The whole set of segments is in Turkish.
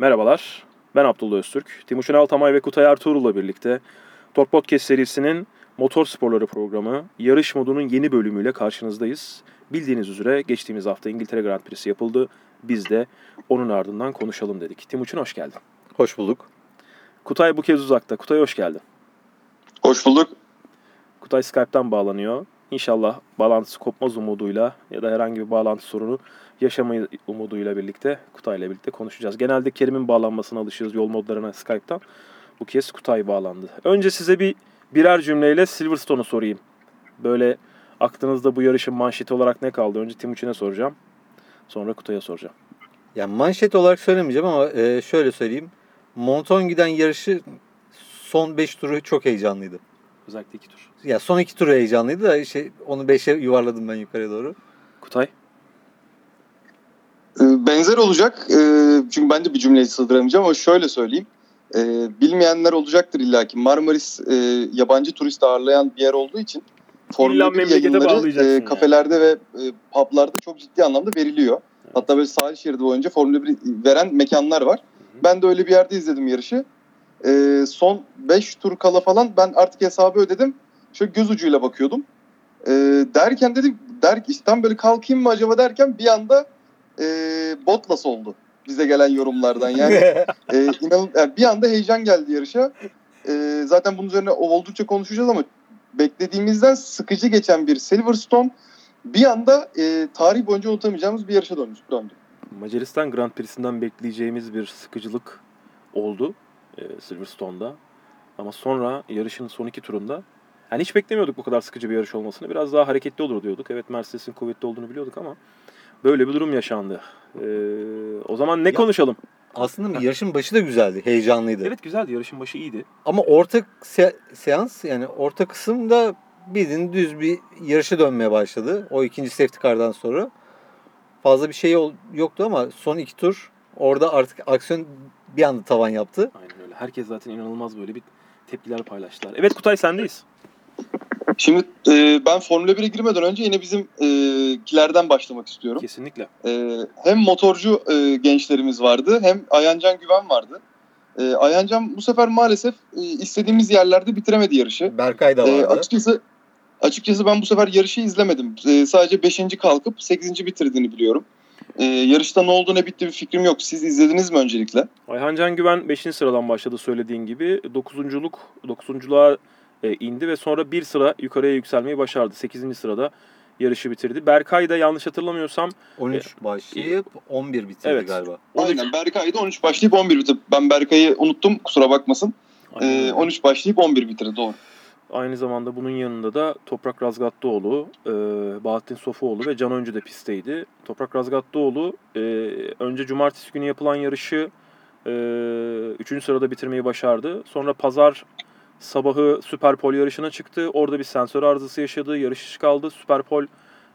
Merhabalar, ben Abdullah Öztürk. Timuçin Altamay ve Kutay Ertuğrul'la birlikte Tork Podcast serisinin motor sporları programı yarış modunun yeni bölümüyle karşınızdayız. Bildiğiniz üzere geçtiğimiz hafta İngiltere Grand Prix'si yapıldı. Biz de onun ardından konuşalım dedik. Timuçin hoş geldin. Hoş bulduk. Kutay bu kez uzakta. Kutay hoş geldin. Hoş bulduk. Kutay Skype'tan bağlanıyor. İnşallah bağlantısı kopmaz umuduyla ya da herhangi bir bağlantı sorunu yaşamayı umuduyla birlikte Kutay'la birlikte konuşacağız. Genelde Kerim'in bağlanmasına alışıyoruz yol modlarına Skype'tan. Bu kez Kutay bağlandı. Önce size bir birer cümleyle Silverstone'u sorayım. Böyle aklınızda bu yarışın manşeti olarak ne kaldı? Önce Timuçin'e soracağım. Sonra Kutay'a soracağım. Yani manşet olarak söylemeyeceğim ama e, şöyle söyleyeyim. Monton giden yarışı son 5 turu çok heyecanlıydı. Özellikle iki tur. Ya son 2 turu heyecanlıydı da şey, onu 5'e yuvarladım ben yukarıya doğru. Kutay? Ee, Benzer olacak. Ee, Çünkü ben de bir cümleyi sığdıramayacağım ama şöyle söyleyeyim. Ee, Bilmeyenler olacaktır illaki. Marmaris e, yabancı turist ağırlayan bir yer olduğu için Formula 1 memlekete yayınları e, yani. kafelerde ve e, publarda çok ciddi anlamda veriliyor. Hatta böyle sahil şeridi boyunca Formula 1 veren mekanlar var. Ben de öyle bir yerde izledim yarışı. Son 5 tur kala falan ben artık hesabı ödedim. Şöyle göz ucuyla bakıyordum. Derken dedim der, işte tam böyle kalkayım mı acaba derken bir anda e, Bottas oldu bize gelen yorumlardan. Yani e, inan, yani bir anda heyecan geldi yarışa. E, zaten bunun üzerine oldukça konuşacağız ama beklediğimizden sıkıcı geçen bir Silverstone bir anda e, tarih boyunca unutamayacağımız bir yarışa dönmüş, döndü. Macaristan Grand Prix'sinden bekleyeceğimiz bir sıkıcılık oldu e, Silverstone'da. Ama sonra yarışın son iki turunda yani hiç beklemiyorduk bu kadar sıkıcı bir yarış olmasını. Biraz daha hareketli olur diyorduk. Evet Mercedes'in kuvvetli olduğunu biliyorduk ama böyle bir durum yaşandı. E, o zaman ne Ya- konuşalım? Aslında yarışın başı da güzeldi, heyecanlıydı. Evet güzeldi. Yarışın başı iyiydi. Ama orta se- seans yani orta kısımda bildiğin düz bir yarışa dönmeye başladı. O ikinci safety car'dan sonra. Fazla bir şey yoktu ama son iki tur orada artık aksiyon bir anda tavan yaptı. Aynen öyle. Herkes zaten inanılmaz böyle bir tepkiler paylaştılar. Evet Kutay sendeyiz. Şimdi e, ben Formula 1'e girmeden önce yine bizim e, kilerden başlamak istiyorum. Kesinlikle. E, hem motorcu e, gençlerimiz vardı hem Ayancan Güven vardı. E, Ayancan bu sefer maalesef e, istediğimiz yerlerde bitiremedi yarışı. Berkay da E, vardı. açıkçası açıkçası ben bu sefer yarışı izlemedim. E, sadece 5. kalkıp 8. bitirdiğini biliyorum. E, yarışta ne oldu ne bitti bir fikrim yok. Siz izlediniz mi öncelikle? Ayhan Can Güven 5. sıradan başladı söylediğin gibi. 9'unculuk 9'unculuğa e, indi ve sonra bir sıra yukarıya yükselmeyi başardı. 8. sırada yarışı bitirdi. Berkay da yanlış hatırlamıyorsam 13 başlayıp 11 bitirdi Evet. galiba. 13 Aynen Berkay'da 13 başlayıp 11 bitirdi. Ben Berkay'ı unuttum kusura bakmasın. Aynen E, öyle. 13 başlayıp 11 bitirdi doğru. Aynı zamanda bunun yanında da Toprak Razgatlıoğlu, e, Bahattin Sofuoğlu ve Can Öncü de pistteydi. Toprak Razgatlıoğlu e, önce cumartesi günü yapılan yarışı 3. sırada bitirmeyi başardı. Sonra pazar sabahı Süperpol yarışına çıktı. Orada bir sensör arızası yaşadı. Yarış kaldı. Süperpol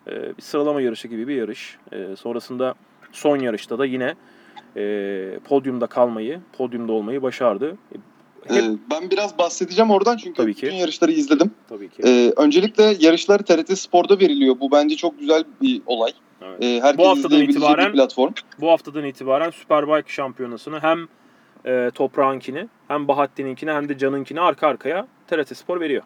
e, bir sıralama yarışı gibi bir yarış. E, sonrasında son yarışta da yine e, podyumda kalmayı, podyumda olmayı başardı. E, Hep, ben biraz bahsedeceğim oradan çünkü Tabii ki. bütün yarışları izledim. tabii ki. Ee, öncelikle yarışlar TRT Spor'da veriliyor. Bu bence çok güzel bir olay. Evet. Ee, herkes Bu haftadan izleyebileceği itibaren- bir platform. bu haftadan itibaren Superbike şampiyonasını hem e, Toprağınkini hem Bahattin'inkini hem de Can'ınkini arka arkaya TRT Spor veriyor.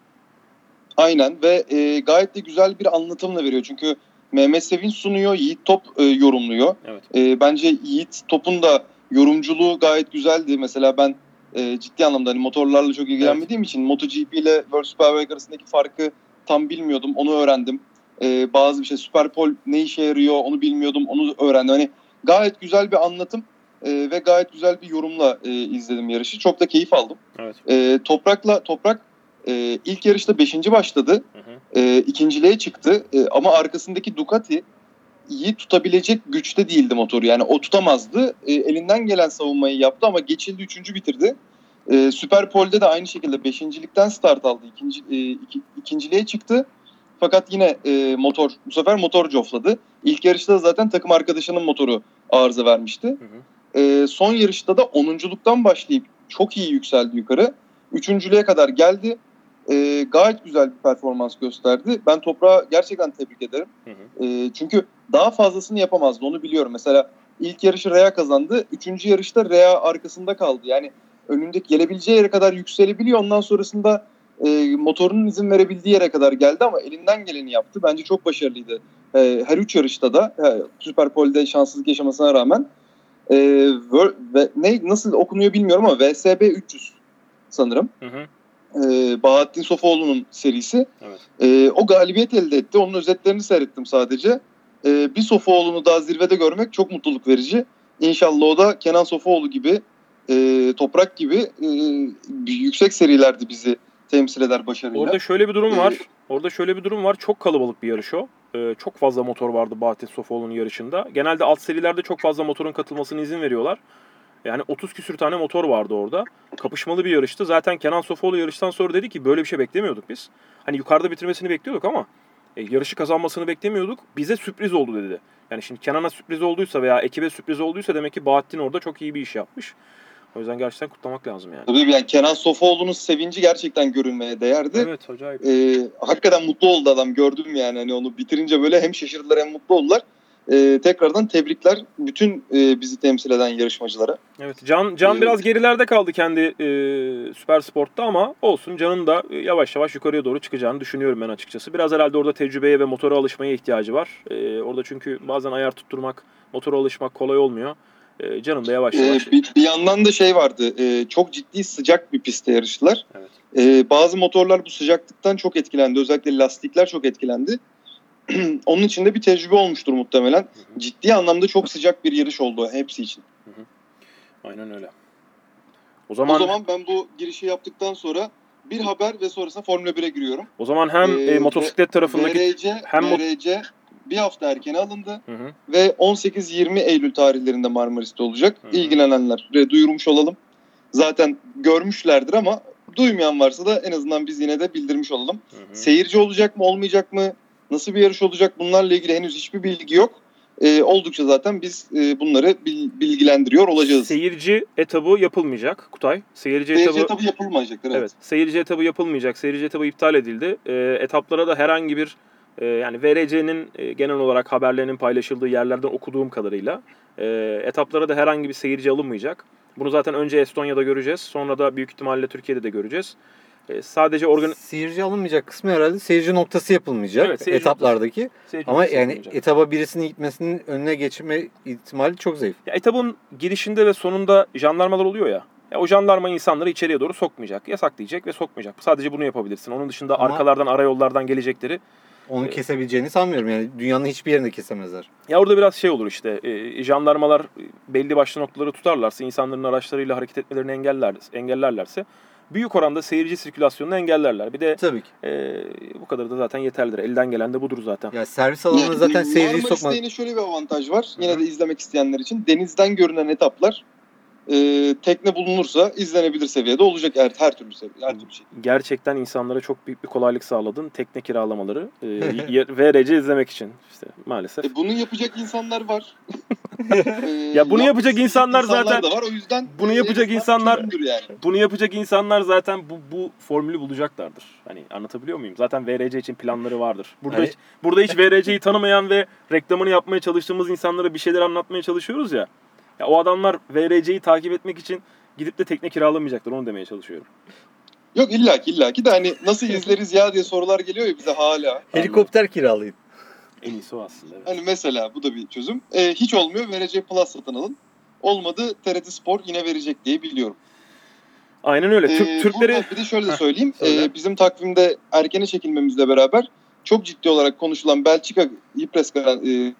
Aynen ve e, gayet de güzel bir anlatımla veriyor. Çünkü Mehmet Sevinç sunuyor, Yiğit Top e, yorumluyor. Evet. E, bence Yiğit Top'un da yorumculuğu gayet güzeldi. Mesela ben e, ciddi anlamda hani motorlarla çok ilgilenmediğim için MotoGP ile World Superbike arasındaki farkı tam bilmiyordum. Onu öğrendim. E, bazı bir şey Superpol ne işe yarıyor onu bilmiyordum. Onu öğrendim. Hani gayet güzel bir anlatım e, ve gayet güzel bir yorumla e, izledim yarışı. Çok da keyif aldım. Evet. E, toprakla Toprak e, ilk yarışta 5. başladı. Hı hı. E, ikinciliğe çıktı. E, ama arkasındaki Ducati iyi tutabilecek güçte değildi motoru. Yani o tutamazdı. E, elinden gelen savunmayı yaptı ama geçildi. Üçüncü bitirdi. E, Süper Pole'de de aynı şekilde beşincilikten start aldı. İkinci, e, iki- ikinciliğe çıktı. Fakat yine e, motor bu sefer motor cofladı. İlk yarışta da zaten takım arkadaşının motoru arıza vermişti. Hı hı. E, son yarışta da onunculuktan başlayıp çok iyi yükseldi yukarı. Üçüncülüğe kadar geldi. E, gayet güzel bir performans gösterdi. Ben Toprağı gerçekten tebrik ederim. Hı hı. E, çünkü daha fazlasını yapamazdı onu biliyorum. Mesela İlk yarışı Rea kazandı. Üçüncü yarışta Rea arkasında kaldı. Yani önündeki gelebileceği yere kadar yükselebiliyor. Ondan sonrasında e, motorunun izin verebildiği yere kadar geldi ama elinden geleni yaptı. Bence çok başarılıydı. E, her üç yarışta da e, Süper Pole'de şanssızlık yaşamasına rağmen e, Wor- ve, ne nasıl okunuyor bilmiyorum ama VSB 300 sanırım. Hı hı. E, Bahattin Sofuoğlu'nun serisi. Evet. E, o galibiyet elde etti. Onun özetlerini seyrettim sadece. E, bir Sofuoğlu'nu daha zirvede görmek çok mutluluk verici. İnşallah o da Kenan Sofuoğlu gibi, e, Toprak gibi e, yüksek serilerde bizi temsil eder başarıyla. Orada şöyle bir durum var. Orada şöyle bir durum var. Çok kalabalık bir yarış o. Ee, çok fazla motor vardı Bahattin Sofoğlu'nun yarışında. Genelde alt serilerde çok fazla motorun katılmasına izin veriyorlar. Yani 30 küsür tane motor vardı orada. Kapışmalı bir yarıştı. Zaten Kenan Sofoğlu yarıştan sonra dedi ki böyle bir şey beklemiyorduk biz. Hani yukarıda bitirmesini bekliyorduk ama e, yarışı kazanmasını beklemiyorduk. Bize sürpriz oldu dedi. Yani şimdi Kenan'a sürpriz olduysa veya ekibe sürpriz olduysa demek ki Bahattin orada çok iyi bir iş yapmış. O yüzden gerçekten kutlamak lazım yani. Tabii yani Kenan Sofuoğlu'nun sevinci gerçekten görülmeye değerdi. Evet acayip. E, hakikaten mutlu oldu adam gördüm yani hani onu bitirince böyle hem şaşırdılar hem mutlu oldular. E, tekrardan tebrikler bütün e, bizi temsil eden yarışmacılara. Evet Can Can Evet. biraz gerilerde kaldı kendi e, Süper Sport'ta ama olsun Can'ın da yavaş yavaş yukarıya doğru çıkacağını düşünüyorum ben açıkçası. Biraz herhalde orada tecrübeye ve motora alışmaya ihtiyacı var. E, orada çünkü bazen ayar tutturmak, motora alışmak kolay olmuyor. E, Can'ın da yavaş E, yavaş. bir, bir yandan da şey vardı e, çok ciddi sıcak bir pistte yarıştılar. Evet. E, bazı motorlar bu sıcaklıktan çok etkilendi. Özellikle lastikler çok etkilendi. Onun için de bir tecrübe olmuştur muhtemelen. hı. Ciddi anlamda çok sıcak bir yarış oldu hepsi için. Aynen öyle. O zaman O zaman ben bu girişi yaptıktan sonra bir haber ve sonrasında Formula 1'e giriyorum. o zaman hem Ee, e, motosiklet tarafındaki VRC, hem VRC bir hafta erkene alındı Hı hı. ve 18-20 Eylül tarihlerinde Marmaris'te olacak. Hı hı. İlgilenenler de duyurmuş olalım. Zaten görmüşlerdir ama duymayan varsa da en azından biz yine de bildirmiş olalım. Hı hı. Seyirci olacak mı olmayacak mı? Nasıl bir yarış olacak? Bunlarla ilgili henüz hiçbir bilgi yok. Ee, oldukça zaten biz e, bunları bil- bilgilendiriyor olacağız. Seyirci etabı yapılmayacak Kutay. Seyirci, Seyirci etabı tabii yapılmayacaktır. Evet. Evet. Seyirci etabı yapılmayacak. Seyirci etabı iptal edildi. E, etaplara da herhangi bir e, yani VRC'nin e, genel olarak haberlerinin paylaşıldığı yerlerden okuduğum kadarıyla e, etaplara da herhangi bir seyirci alınmayacak. Bunu zaten önce Estonya'da göreceğiz. Sonra da büyük ihtimalle Türkiye'de de göreceğiz. E, sadece organ Seyirci alınmayacak kısmı herhalde seyirci noktası yapılmayacak Evet, seyirci etaplardaki. seyirci Ama noktası yani yapılmayacak. etaba birisinin gitmesinin önüne geçme ihtimali çok zayıf. Ya etabın girişinde ve sonunda jandarmalar oluyor ya. Ya o jandarma insanları içeriye doğru sokmayacak. Yasaklayacak ve sokmayacak. Sadece bunu yapabilirsin. Onun dışında Ama- arkalardan, arayollardan gelecekleri Onu Evet. kesebileceğini sanmıyorum. Yani dünyanın hiçbir yerinde kesemezler. Ya orada biraz şey olur işte e, jandarmalar belli başlı noktaları tutarlarsa insanların araçlarıyla hareket etmelerini engeller, engellerlerse büyük oranda seyirci sirkülasyonunu engellerler. Bir de Tabii ki. e, bu kadar da zaten yeterlidir. Elden gelen de budur zaten. Ya servis alanına zaten seyirciyi sokmak. yine şöyle bir avantaj var. Hı Yine de izlemek isteyenler için. Denizden görünen etaplar e, tekne bulunursa izlenebilir seviyede olacak her, her türlü seviye, her türlü şey. Gerçekten insanlara çok büyük bir kolaylık sağladın. Tekne kiralamaları. E, VRC izlemek için işte maalesef. E, bunu yapacak insanlar var. E, Ya bunu yapacak insanlar isteyen zaten- da var. O yüzden bunu yapacak insanlar- yani. Bunu yapacak insanlar zaten bu, bu formülü bulacaklardır. Hani anlatabiliyor muyum? Zaten VRC için planları vardır. Burada Hani- hiç, burada hiç VRC'yi tanımayan ve reklamını yapmaya çalıştığımız insanlara bir şeyler anlatmaya çalışıyoruz ya. Ya o adamlar VRC'yi takip etmek için gidip de tekne kiralamayacaklar. Onu demeye çalışıyorum. Yok illaki illaki de hani nasıl izleriz ya diye sorular geliyor ya bize hala. Helikopter kiralayın. En iyisi o aslında. Evet. Hani mesela bu da bir çözüm. E, hiç olmuyor VRC Plus satın alın. Olmadı TRT Spor yine verecek diye biliyorum. Aynen öyle. Türk, Ee, Türkleri burada bir de şöyle de söyleyeyim. söyle. Ee, bizim takvimde erkene çekilmemizle beraber çok ciddi olarak konuşulan Belçika Grand, e,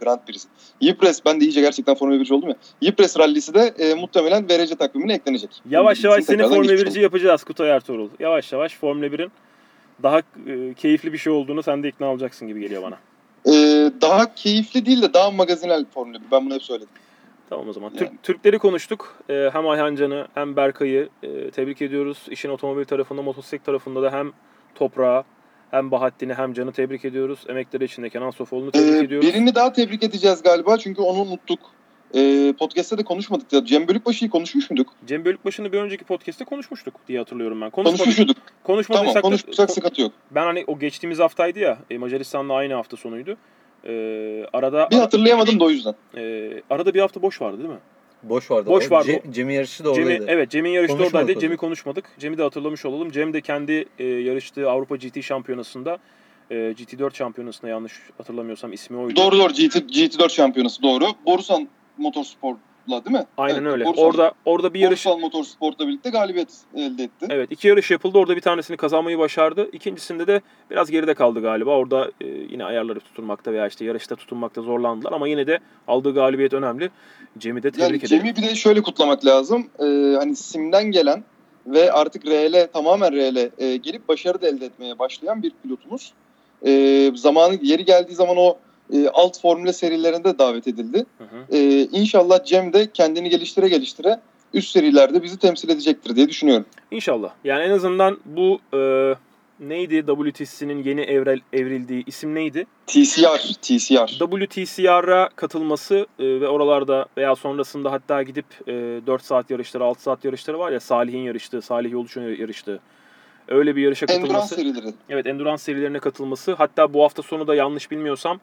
Grand Prix'si. Ypres ben de iyice gerçekten Formula 1'ci oldum ya. Ypres rallisi de e, muhtemelen VRC takvimine eklenecek. yavaş yavaş seni Formula geçmiş 1'ci yapacağız Kutay Ertuğrul. Yavaş yavaş Formula 1'in daha e, keyifli bir şey olduğunu sen de ikna olacaksın gibi geliyor bana. Ee, daha keyifli değil de daha magazinel Formula 1. Ben bunu hep söyledim. Tamam o zaman. Yani. Türk, Türkleri konuştuk. Ee, hem Ayhan Can'ı hem Berkay'ı e, tebrik ediyoruz. İşin otomobil tarafında, motosiklet tarafında da hem Toprağı hem Bahattin'i hem Can'ı tebrik ediyoruz. Emekleri için de Kenan Sofoğlu'nu tebrik Ee, ediyoruz. birini daha tebrik edeceğiz galiba çünkü onu unuttuk. Ee, podcast'te de konuşmadık ya. Cem Bölükbaşı'yı konuşmuş muyduk? Cem Bölükbaşı'nı bir önceki podcast'te konuşmuştuk diye hatırlıyorum ben. Konuşmadık, Konuşmuş muyduk? konuşmadıysak Tamam konuşmuşsak sıkıntı yok. ben hani o geçtiğimiz haftaydı ya e, Macaristan'la aynı hafta sonuydu. Ee, arada Bir hatırlayamadım da o yüzden. e, arada bir hafta boş vardı değil mi? Boş vardı. Boş vardı. Ce- Cem'i yarışı da Cem'i, oradaydı. evet Cem'in yarışta Konuşmadık oradaydı. Cem'i konuşmadık. Cem'i de hatırlamış olalım. Cem de kendi e, yarıştığı Avrupa GT şampiyonasında e, GT4 şampiyonasında yanlış hatırlamıyorsam ismi oydu. Doğru doğru GT, GT4 şampiyonası doğru. Borusan Motorsport'la değil mi? Aynen Evet, öyle. Borusan- Orada orada bir yarış Borusan Motorsport'la birlikte galibiyet elde etti. Evet iki yarış yapıldı. Orada bir tanesini kazanmayı başardı. İkincisinde de biraz geride kaldı galiba. Orada e, yine ayarları tutunmakta veya işte yarışta tutunmakta zorlandılar. Ama yine de aldığı galibiyet önemli. Cem'i de tebrik Yani ederim. Cem'i bir de şöyle kutlamak lazım. Ee, hani simden gelen ve artık RL tamamen RL e, gelip başarı da elde etmeye başlayan bir pilotumuz. Ee, zamanı yeri geldiği zaman o e, alt formüle serilerinde davet edildi. Hı hı. Ee, inşallah Cem de kendini geliştire geliştire üst serilerde bizi temsil edecektir diye düşünüyorum. İnşallah. Yani en azından bu e, neydi WTC'nin yeni evrel, evrildiği isim neydi? TCR, TCR. WTCR'a katılması e, ve oralarda veya sonrasında hatta gidip e, 4 saat yarışları, 6 saat yarışları var ya Salih'in yarıştığı, Salih Yolcu'nun yarıştığı. Öyle bir yarışa Endurance katılması. serileri. Evet endurance serilerine katılması. Hatta bu hafta sonu da yanlış bilmiyorsam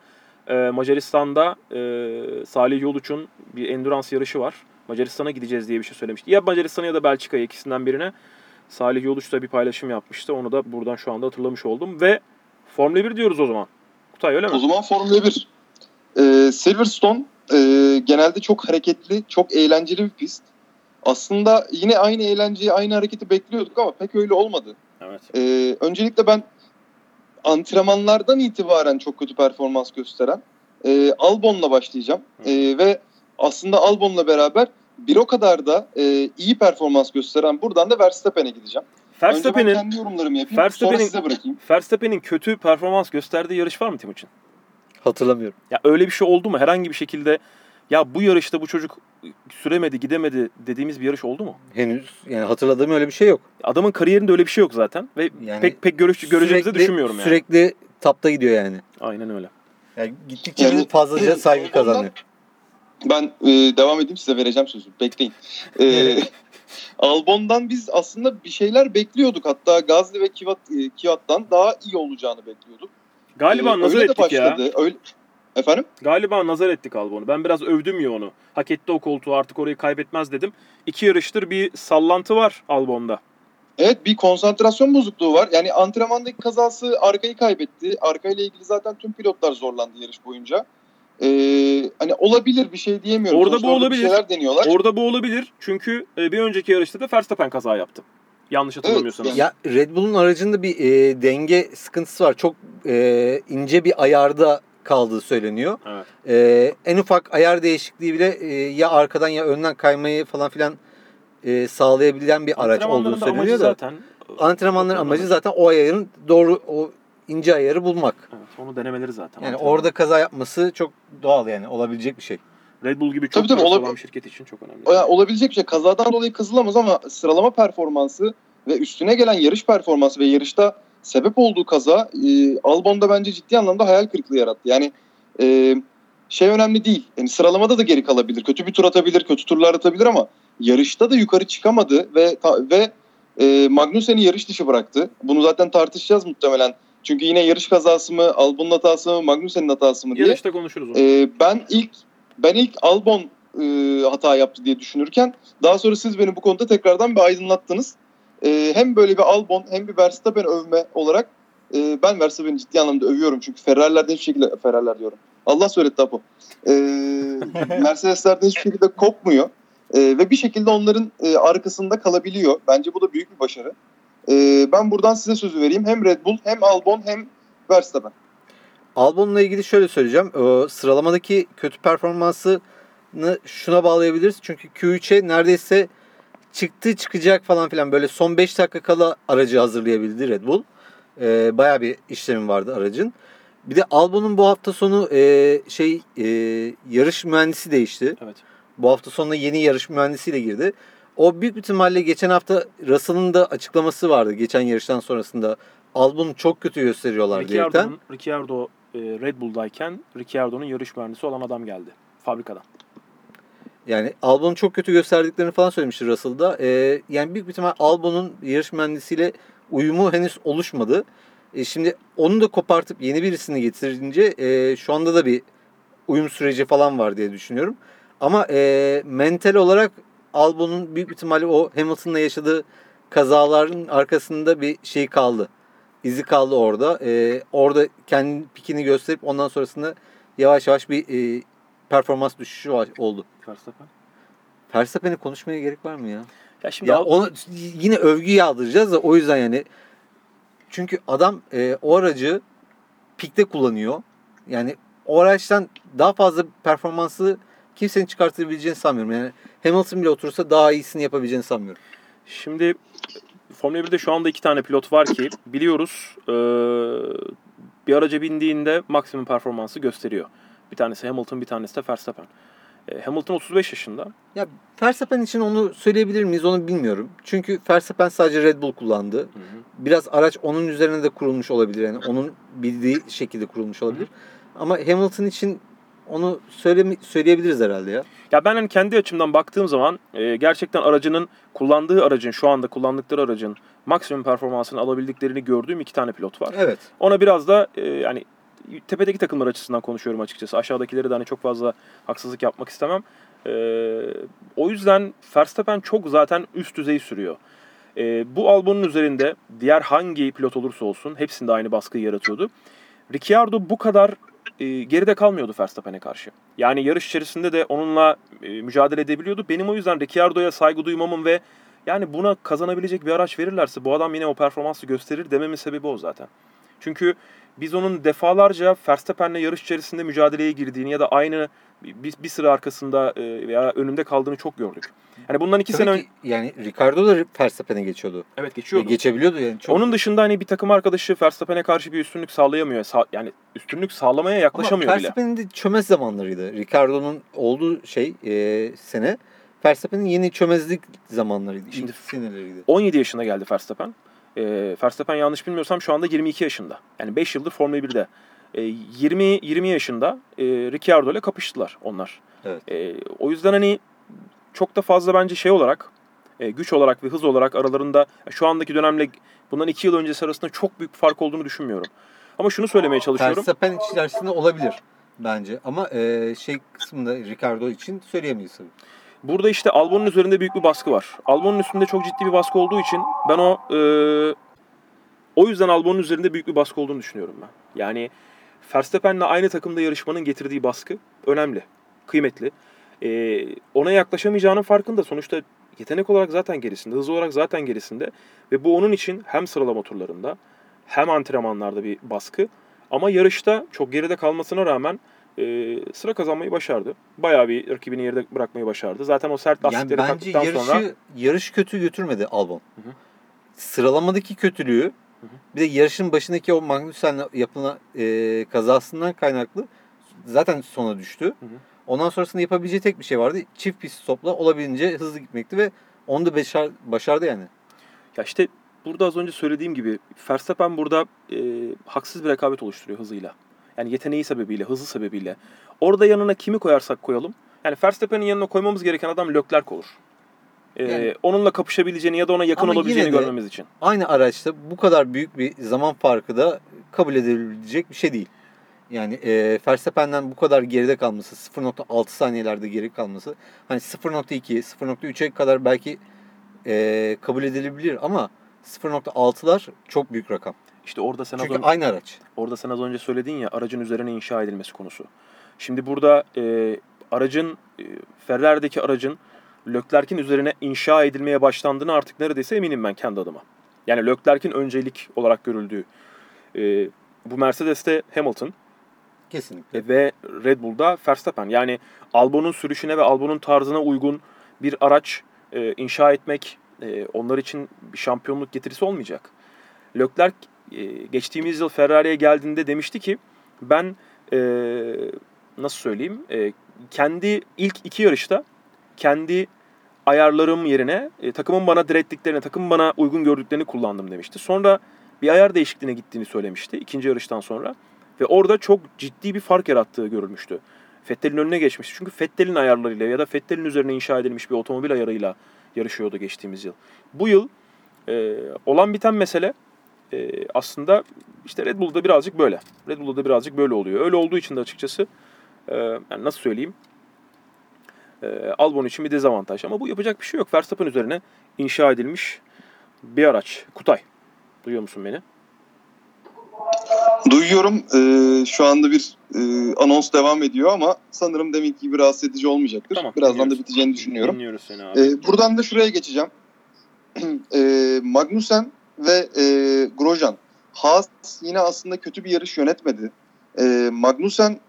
e, Macaristan'da e, Salih Yoluç'un bir endurance yarışı var. Macaristan'a gideceğiz diye bir şey söylemişti. Ya Macaristan'a ya da Belçika'ya ikisinden birine. Salih Yoluç da bir paylaşım yapmıştı. Onu da buradan şu anda hatırlamış oldum. Ve Formula 1 diyoruz o zaman. Kutay öyle mi? O zaman Formula 1. Ee, Silverstone e, genelde çok hareketli, çok eğlenceli bir pist. Aslında yine aynı eğlenceyi, aynı hareketi bekliyorduk ama pek öyle olmadı. Evet. Ee, öncelikle ben antrenmanlardan itibaren çok kötü performans gösteren e, Albon'la başlayacağım. E, ve aslında Albon'la beraber bir o kadar da e, iyi performans gösteren buradan da Verstappen'e gideceğim. Önce ben Verstappen'in kendi yorumlarımı yapayım. Verstappen'in- Sonra size bırakayım. Verstappen'in kötü performans gösterdiği yarış var mı Timuçin? Hatırlamıyorum. Ya öyle bir şey oldu mu? Herhangi bir şekilde ya bu yarışta bu çocuk süremedi, gidemedi dediğimiz bir yarış oldu mu? Henüz yani hatırladığım öyle bir şey yok. Adamın kariyerinde öyle bir şey yok zaten ve Yani pek pek görüş, göreceğimizi Sürekli- düşünmüyorum yani. Sürekli tapta gidiyor yani. Aynen öyle. Yani gittikçe Yani- fazlaca saygı kazanıyor. Ben e, devam edeyim size vereceğim sözü. Bekleyin. E, Albon'dan biz aslında bir şeyler bekliyorduk. Hatta Gazli ve Kivat, e, Kivat'tan daha iyi olacağını bekliyorduk. Galiba E, nazar ettik ya. başladı. Öyle... Efendim? Galiba nazar ettik Albon'u. Ben biraz övdüm ya onu. Hak etti o koltuğu artık orayı kaybetmez dedim. İki yarıştır bir sallantı var Albon'da. Evet bir konsantrasyon bozukluğu var. Yani antrenmandaki kazası arkayı kaybetti. Arkayla ilgili zaten tüm pilotlar zorlandı yarış boyunca. E, hani olabilir bir şey diyemiyorum. Orada Sonuçta bu olabilir. şeyler deniyorlar. Orada bu olabilir. Çünkü e, bir önceki yarışta da Verstappen kaza yaptı. Yanlış hatırlamıyorsanız. Ya Red Bull'un aracında bir e, denge sıkıntısı var. Çok e, ince bir ayarda kaldığı söyleniyor. Evet. E, en ufak ayar değişikliği bile e, ya arkadan ya önden kaymayı falan filan e, sağlayabilen bir araç olduğu Antrenmanların da amacı söyleniyor da. zaten Antrenmanların amacı zaten o ayarın doğru o ince ayarı bulmak. Evet, onu denemeleri zaten. Yani orada kaza yapması çok doğal yani olabilecek bir şey. Red Bull gibi çok Tabii, tabii, olan bir şirket için çok önemli. O yani olabilecek bir şey. Kazadan dolayı kızılamaz ama sıralama performansı ve üstüne gelen yarış performansı ve yarışta sebep olduğu kaza e, Albon'da bence ciddi anlamda hayal kırıklığı yarattı. Yani e, şey önemli değil. Yani sıralamada da geri kalabilir. Kötü bir tur atabilir, kötü turlar atabilir ama yarışta da yukarı çıkamadı ve ta- ve e, Magnussen'i yarış dışı bıraktı. Bunu zaten tartışacağız muhtemelen. Çünkü yine yarış kazası mı, Albon'un hatası mı, Magnussen'in hatası mı diye. Yarışta konuşuruz onu. Ee, ben ilk ben ilk Albon e, hata yaptı diye düşünürken daha sonra siz beni bu konuda tekrardan bir aydınlattınız. Ee, hem böyle bir Albon hem bir Verstappen övme olarak e, ben Verstappen'i ciddi anlamda övüyorum çünkü Ferrari'lerden hiçbir şekilde Ferrari'ler diyorum. Allah söyletti Apo. Ee, Mercedes'lerden hiçbir şekilde kopmuyor. Ee, ve bir şekilde onların e, arkasında kalabiliyor. Bence bu da büyük bir başarı. Ee, ben buradan size sözü vereyim. Hem Red Bull hem Albon hem Verstappen. Albon'la ilgili şöyle söyleyeceğim. O sıralamadaki kötü performansını şuna bağlayabiliriz. Çünkü Q3'e neredeyse çıktı çıkacak falan filan böyle son 5 dakika kala aracı hazırlayabildi Red Bull. Ee, bayağı bir işlemi vardı aracın. Bir de Albon'un bu hafta sonu e, şey e, yarış mühendisi değişti. Evet. Bu hafta sonunda yeni yarış mühendisiyle girdi. O büyük ihtimalle geçen hafta Russell'ın da açıklaması vardı geçen yarıştan sonrasında. Albon'u çok kötü gösteriyorlar diyerekten. Ricciardo e, Red Bull'dayken Ricciardo'nun yarış mühendisi olan adam geldi fabrikadan. Yani Albon'u çok kötü gösterdiklerini falan söylemişti Russell'da. Ee, yani büyük bir ihtimal Albon'un yarış mühendisiyle uyumu henüz oluşmadı. E, şimdi onu da kopartıp yeni birisini getirince e, şu anda da bir uyum süreci falan var diye düşünüyorum. Ama e, mental olarak Albon'un büyük ihtimalle o Hamilton'la yaşadığı kazaların arkasında bir şey kaldı. İzi kaldı orada. E, orada kendi pikini gösterip ondan sonrasında yavaş yavaş bir e, performans düşüşü oldu. Verstappen. Verstappen'i konuşmaya gerek var mı ya? Ya şimdi Ya Al- onu yine övgü yağdıracağız da o yüzden yani çünkü adam e, o aracı pikte kullanıyor. Yani o araçtan daha fazla performansı kimsenin çıkartabileceğini sanmıyorum. Yani Hamilton bile otursa daha iyisini yapabileceğini sanmıyorum. Şimdi Formula 1'de şu anda iki tane pilot var ki biliyoruz eee, bir araca bindiğinde maksimum performansı gösteriyor. Bir tanesi Hamilton bir tanesi de Verstappen. E, Hamilton 35 yaşında. Ya Verstappen için onu söyleyebilir miyiz onu bilmiyorum. Çünkü Verstappen sadece Red Bull kullandı. Biraz araç onun üzerine de kurulmuş olabilir. Yani onun bildiği şekilde kurulmuş olabilir. Ama Hamilton için onu söyleme, söyleyebiliriz herhalde ya. Ya ben hani kendi açımdan baktığım zaman e, gerçekten aracının kullandığı aracın şu anda kullandıkları aracın maksimum performansını alabildiklerini gördüğüm iki tane pilot var. Evet. Ona biraz da e, yani tepedeki takımlar açısından konuşuyorum açıkçası. Aşağıdakileri de hani çok fazla haksızlık yapmak istemem. E, o yüzden Verstappen çok zaten üst düzey sürüyor. E, bu Albon'un üzerinde diğer hangi pilot olursa olsun hepsinde aynı baskıyı yaratıyordu. Ricciardo bu kadar e, geride kalmıyordu Verstappen'e karşı. Yani yarış içerisinde de onunla e, mücadele edebiliyordu. Benim o yüzden Ricciardo'ya saygı duymamın ve yani buna kazanabilecek bir araç verirlerse bu adam yine o performansı gösterir dememin sebebi o zaten. Çünkü biz onun defalarca Verstappen'le yarış içerisinde mücadeleye girdiğini ya da aynı bir, bir sıra arkasında e, veya önünde kaldığını çok gördük. Yani bundan iki Tabii sene ki yani Ricardo da Verstappen'e geçiyordu. Evet geçiyordu. geçebiliyordu yani. Çok... Onun dışında hani bir takım arkadaşı Verstappen'e karşı bir üstünlük sağlayamıyor. Sa- yani üstünlük sağlamaya Ama yaklaşamıyor bile. Verstappen'in de çömez zamanlarıydı. Ricardo'nun olduğu şey e, sene Verstappen'in yeni çömezlik zamanlarıydı. Şimdi- seneleriydi. 17 yaşına geldi Verstappen. E, Verstappen yanlış bilmiyorsam şu anda 22 yaşında. Yani 5 yıldır Formula 1'de. E, 20 20 yaşında e, Ricciardo ile kapıştılar onlar. Evet. E, o yüzden hani çok da fazla bence şey olarak e, güç olarak ve hız olarak aralarında şu andaki dönemle bundan 2 yıl öncesi arasında çok büyük bir fark olduğunu düşünmüyorum. Ama şunu söylemeye çalışıyorum. Verstappen içerisinde olabilir bence. Ama e, şey kısmında Ricardo için söyleyemeyiz tabii. Burada işte Albon'un üzerinde büyük bir baskı var. Albon'un üstünde çok ciddi bir baskı olduğu için ben o e, o yüzden Albon'un üzerinde büyük bir baskı olduğunu düşünüyorum ben. Yani Verstappen'le aynı takımda yarışmanın getirdiği baskı önemli, kıymetli. E, ona yaklaşamayacağının farkında. Sonuçta yetenek olarak zaten gerisinde, hız olarak zaten gerisinde. Ve bu onun için hem sıralama turlarında hem antrenmanlarda bir baskı. Ama yarışta çok geride kalmasına rağmen e, sıra kazanmayı başardı. Bayağı bir rakibini geride bırakmayı başardı. Zaten o sert Yani lastikleri bence taktıktan yarışı sonra yarış kötü götürmedi Albon. Hı hı. Sıralamadaki kötülüğü hı. bir de yarışın başındaki o Magnussen'le yapılan e, kazasından kaynaklı zaten sona düştü. hı. Ondan sonrasında yapabileceği tek bir şey vardı. Çift pist stopla olabildiğince hızlı gitmekti ve onu da başar, başardı yani. ya işte burada az önce söylediğim gibi Verstappen burada e, haksız bir rekabet oluşturuyor hızıyla. Yani yeteneği sebebiyle, hızı sebebiyle. Orada yanına kimi koyarsak koyalım. Yani Verstappen'in yanına koymamız gereken adam Leclerc olur. E, Yani- onunla kapışabileceğini ya da ona yakın olabileceğini de- görmemiz için. Aynı araçta bu kadar büyük bir zaman farkı da kabul edilebilecek bir şey değil. Yani e, Verstappen'den bu kadar geride kalması, 0.6 saniyelerde geri kalması, hani 0.2, 0.3'e kadar belki e, kabul edilebilir ama 0.6'lar çok büyük rakam. İşte orada sen az Çünkü önce, aynı araç. orada sen az önce söyledin ya aracın üzerine inşa edilmesi konusu. Şimdi burada e, aracın e, Ferrari'deki aracın Leclerc'in üzerine inşa edilmeye başlandığını artık neredeyse eminim ben kendi adıma. Yani Leclerc'in öncelik olarak görüldüğü. E, bu Mercedes'te Hamilton Kesinlikle. e, ve Red Bull'da Verstappen. Yani Albon'un sürüşüne ve Albon'un tarzına uygun bir araç e, inşa etmek e, onlar için bir şampiyonluk getirisi olmayacak. Leclerc e, geçtiğimiz yıl Ferrari'ye geldiğinde demişti ki ben e, nasıl söyleyeyim e, kendi ilk iki yarışta kendi ayarlarım yerine e, takımın bana direttiklerini, takımın bana uygun gördüklerini kullandım demişti. Sonra bir ayar değişikliğine gittiğini söylemişti ikinci yarıştan sonra. Ve orada çok ciddi bir fark yarattığı görülmüştü. Fettel'in önüne geçmişti. Çünkü Fettel'in ayarlarıyla ya da Fettel'in üzerine inşa edilmiş bir otomobil ayarıyla yarışıyordu geçtiğimiz yıl. Bu yıl e, olan biten mesele e, aslında işte Red Bull'da birazcık böyle. Red Bull'da birazcık böyle oluyor. Öyle olduğu için de açıkçası e, yani nasıl söyleyeyim e, Albon için bir dezavantaj. Ama bu yapacak bir şey yok. Verstappen üzerine inşa edilmiş bir araç. Kutay. Duyuyor musun beni? Duyuyorum. Ee, şu anda bir e, anons devam ediyor ama sanırım deminki gibi rahatsız edici olmayacaktır. Tamam, Birazdan dinliyoruz. da biteceğini düşünüyorum. Dinliyoruz seni abi. Ee, buradan da şuraya geçeceğim. ee, Magnussen ve e, Grosjean. Haas yine aslında kötü bir yarış yönetmedi. Ee, Magnussen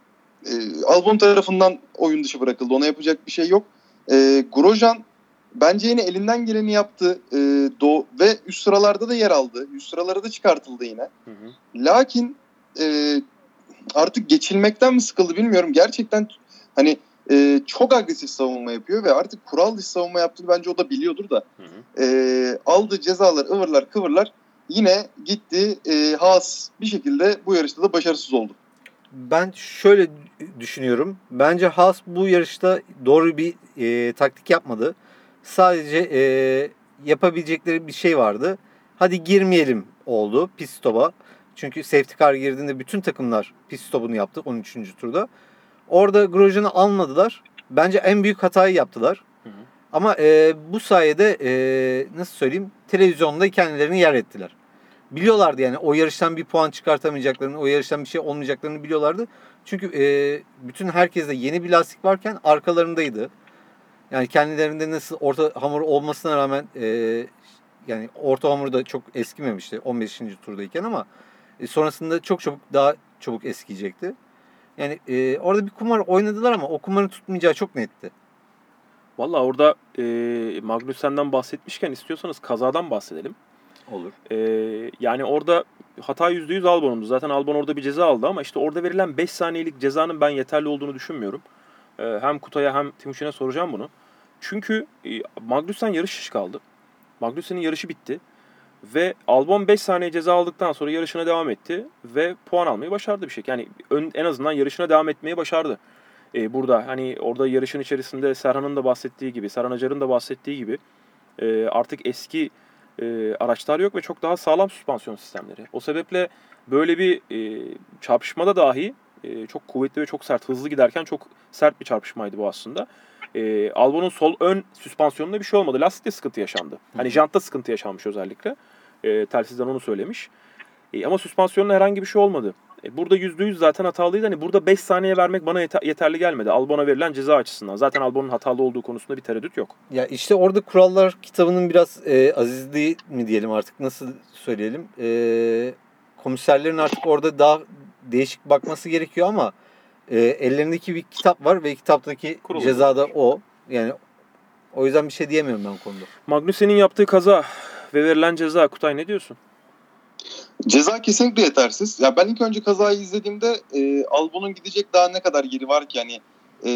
e, Albon tarafından oyun dışı bırakıldı. Ona yapacak bir şey yok. Ee, Grosjean bence yine elinden geleni yaptı. Ee, do ve üst sıralarda da yer aldı. Üst sıralara da çıkartıldı yine. Hı hı. Lakin e, artık geçilmekten mi sıkıldı bilmiyorum. Gerçekten hani e, çok agresif savunma yapıyor ve artık kural dışı savunma yaptığını bence o da biliyordur da. Hı hı. E, aldığı cezalar ıvırlar kıvırlar yine gitti e, Haas bir şekilde bu yarışta da başarısız oldu. Ben şöyle düşünüyorum. Bence Haas bu yarışta doğru bir e, taktik yapmadı. Sadece e, yapabilecekleri bir şey vardı. Hadi girmeyelim oldu pit stop'a. Çünkü safety car girdiğinde bütün takımlar pit stop'unu yaptı 13. turda. Orada Grosjean'ı almadılar. Bence en büyük hatayı yaptılar. Hı hı. Ama e, bu sayede e, nasıl söyleyeyim televizyonda kendilerini yer ettiler. Biliyorlardı yani o yarıştan bir puan çıkartamayacaklarını, o yarıştan bir şey olmayacaklarını biliyorlardı. Çünkü e, bütün herkeste yeni bir lastik varken arkalarındaydı. Yani kendilerinde nasıl orta hamur olmasına rağmen e, yani orta hamur da çok eskimemişti 15. turdayken ama e, sonrasında çok çabuk daha çabuk eskiyecekti. Yani e, orada bir kumar oynadılar ama o kumarın tutmayacağı çok netti. Valla orada e, Magnussen'den bahsetmişken istiyorsanız kazadan bahsedelim. Olur. E, yani orada hata %100 Albon'undu. Zaten Albon orada bir ceza aldı ama işte orada verilen 5 saniyelik cezanın ben yeterli olduğunu düşünmüyorum. E, hem Kutay'a hem Timuçin'e soracağım bunu. Çünkü e, Magnussen yarış dışı kaldı. Magnussen'in yarışı bitti. Ve Albon 5 saniye ceza aldıktan sonra yarışına devam etti ve puan almayı başardı bir şey. Yani ön, en azından yarışına devam etmeyi başardı. Ee, burada hani orada yarışın içerisinde Serhan'ın da bahsettiği gibi, Serhan Acar'ın da bahsettiği gibi e, artık eski e, araçlar yok ve çok daha sağlam süspansiyon sistemleri. O sebeple böyle bir e, çarpışmada dahi e, çok kuvvetli ve çok sert, hızlı giderken çok sert bir çarpışmaydı bu aslında. E, Albon'un sol ön süspansiyonunda bir şey olmadı. Lastikte sıkıntı yaşandı. Hani jantta sıkıntı yaşanmış özellikle. E, telsizden onu söylemiş. E, ama süspansiyonda herhangi bir şey olmadı. E, burada %100 zaten hatalıydı. Hani burada 5 saniye vermek bana yete- yeterli gelmedi. Albon'a verilen ceza açısından. Zaten Albon'un hatalı olduğu konusunda bir tereddüt yok. Ya işte orada kurallar kitabının biraz e, azizliği mi diyelim artık nasıl söyleyelim. E, komiserlerin artık orada daha değişik bakması gerekiyor ama e, ellerindeki bir kitap var ve kitaptaki Kurulu. ceza da o. Yani o yüzden bir şey diyemiyorum ben konuda. Magnussen'in yaptığı kaza ve verilen ceza. Kutay ne diyorsun? Ceza kesinlikle yetersiz. Ya ben ilk önce kazayı izlediğimde e, Albon'un gidecek daha ne kadar yeri var ki hani e,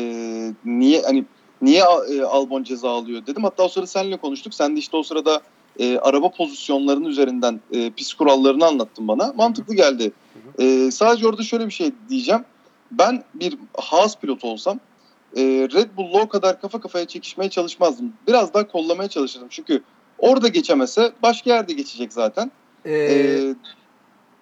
niye hani niye e, Albon ceza alıyor dedim. Hatta o sırada seninle konuştuk. Sen de işte o sırada e, araba pozisyonlarının üzerinden e, pis kurallarını anlattın bana. Mantıklı geldi. E, sadece orada şöyle bir şey diyeceğim. Ben bir Haas pilotu olsam e, Red Bull'la o kadar kafa kafaya çekişmeye çalışmazdım. Biraz daha kollamaya çalışırdım. Çünkü orada geçemese başka yerde geçecek zaten. E, E,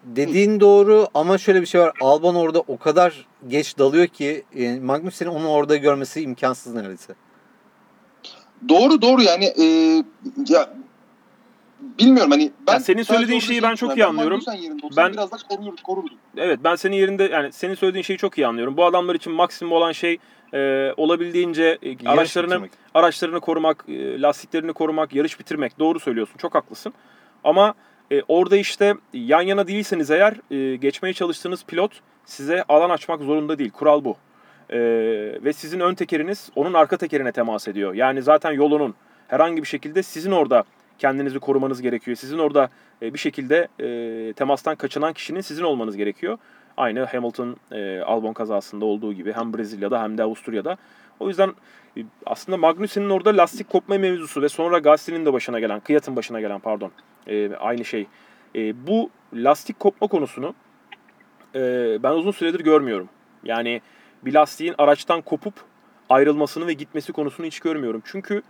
dediğin doğru ama şöyle bir şey var. Albon orada o kadar geç dalıyor ki e, Magnussen'in onu orada görmesi imkansız neredeyse. Doğru doğru yani e, ya bilmiyorum hani ben Ya senin söylediğin şeyi şey ben çok iyi anlıyorum. Ben- biraz daha korur, korurdum. Evet ben senin yerinde yani senin söylediğin şeyi çok iyi anlıyorum. Bu adamlar için maksimum olan şey e, olabildiğince e, araçlarını bitirmek. araçlarını korumak, e, lastiklerini korumak, yarış bitirmek. Doğru söylüyorsun. Çok haklısın. Ama e, orada işte yan yana değilseniz eğer e, geçmeye çalıştığınız pilot size alan açmak zorunda değil. Kural bu. E, ve sizin ön tekeriniz onun arka tekerine temas ediyor. Yani zaten yolunun herhangi bir şekilde sizin orada kendinizi korumanız gerekiyor. Sizin orada e, bir şekilde e, temastan kaçınan kişinin sizin olmanız gerekiyor. Aynı Hamilton e, Albon kazasında olduğu gibi hem Brezilya'da hem de Avusturya'da. O yüzden e, aslında Magnussen'in orada lastik kopma mevzusu ve sonra Gasly'nin de başına gelen, Kıyat'ın başına gelen pardon e, aynı şey. E, bu lastik kopma konusunu e, ben uzun süredir görmüyorum. Yani bir lastiğin araçtan kopup ayrılmasını ve gitmesi konusunu hiç görmüyorum. Çünkü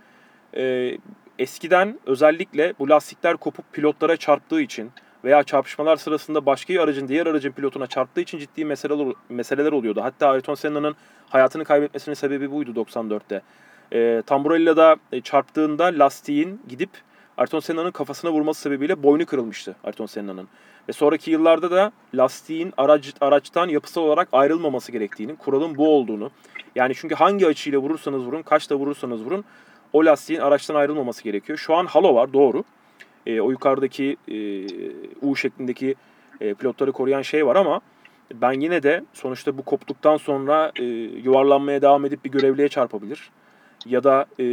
e, eskiden özellikle bu lastikler kopup pilotlara çarptığı için veya çarpışmalar sırasında başka bir aracın diğer aracın pilotuna çarptığı için ciddi meseleler, meseleler oluyordu. Hatta Ayrton Senna'nın hayatını kaybetmesinin sebebi buydu 94'te. E, Tamburella'da e, çarptığında lastiğin gidip Ayrton Senna'nın kafasına vurması sebebiyle boynu kırılmıştı Ayrton Senna'nın. Ve sonraki yıllarda da lastiğin araç, araçtan yapısal olarak ayrılmaması gerektiğini, kuralın bu olduğunu. Yani çünkü hangi açıyla vurursanız vurun, kaçta vurursanız vurun o lastiğin araçtan ayrılmaması gerekiyor. Şu an halo var doğru. E, o yukarıdaki e, U şeklindeki e, pilotları koruyan şey var ama ben yine de sonuçta bu koptuktan sonra e, yuvarlanmaya devam edip bir görevliye çarpabilir. Ya da e,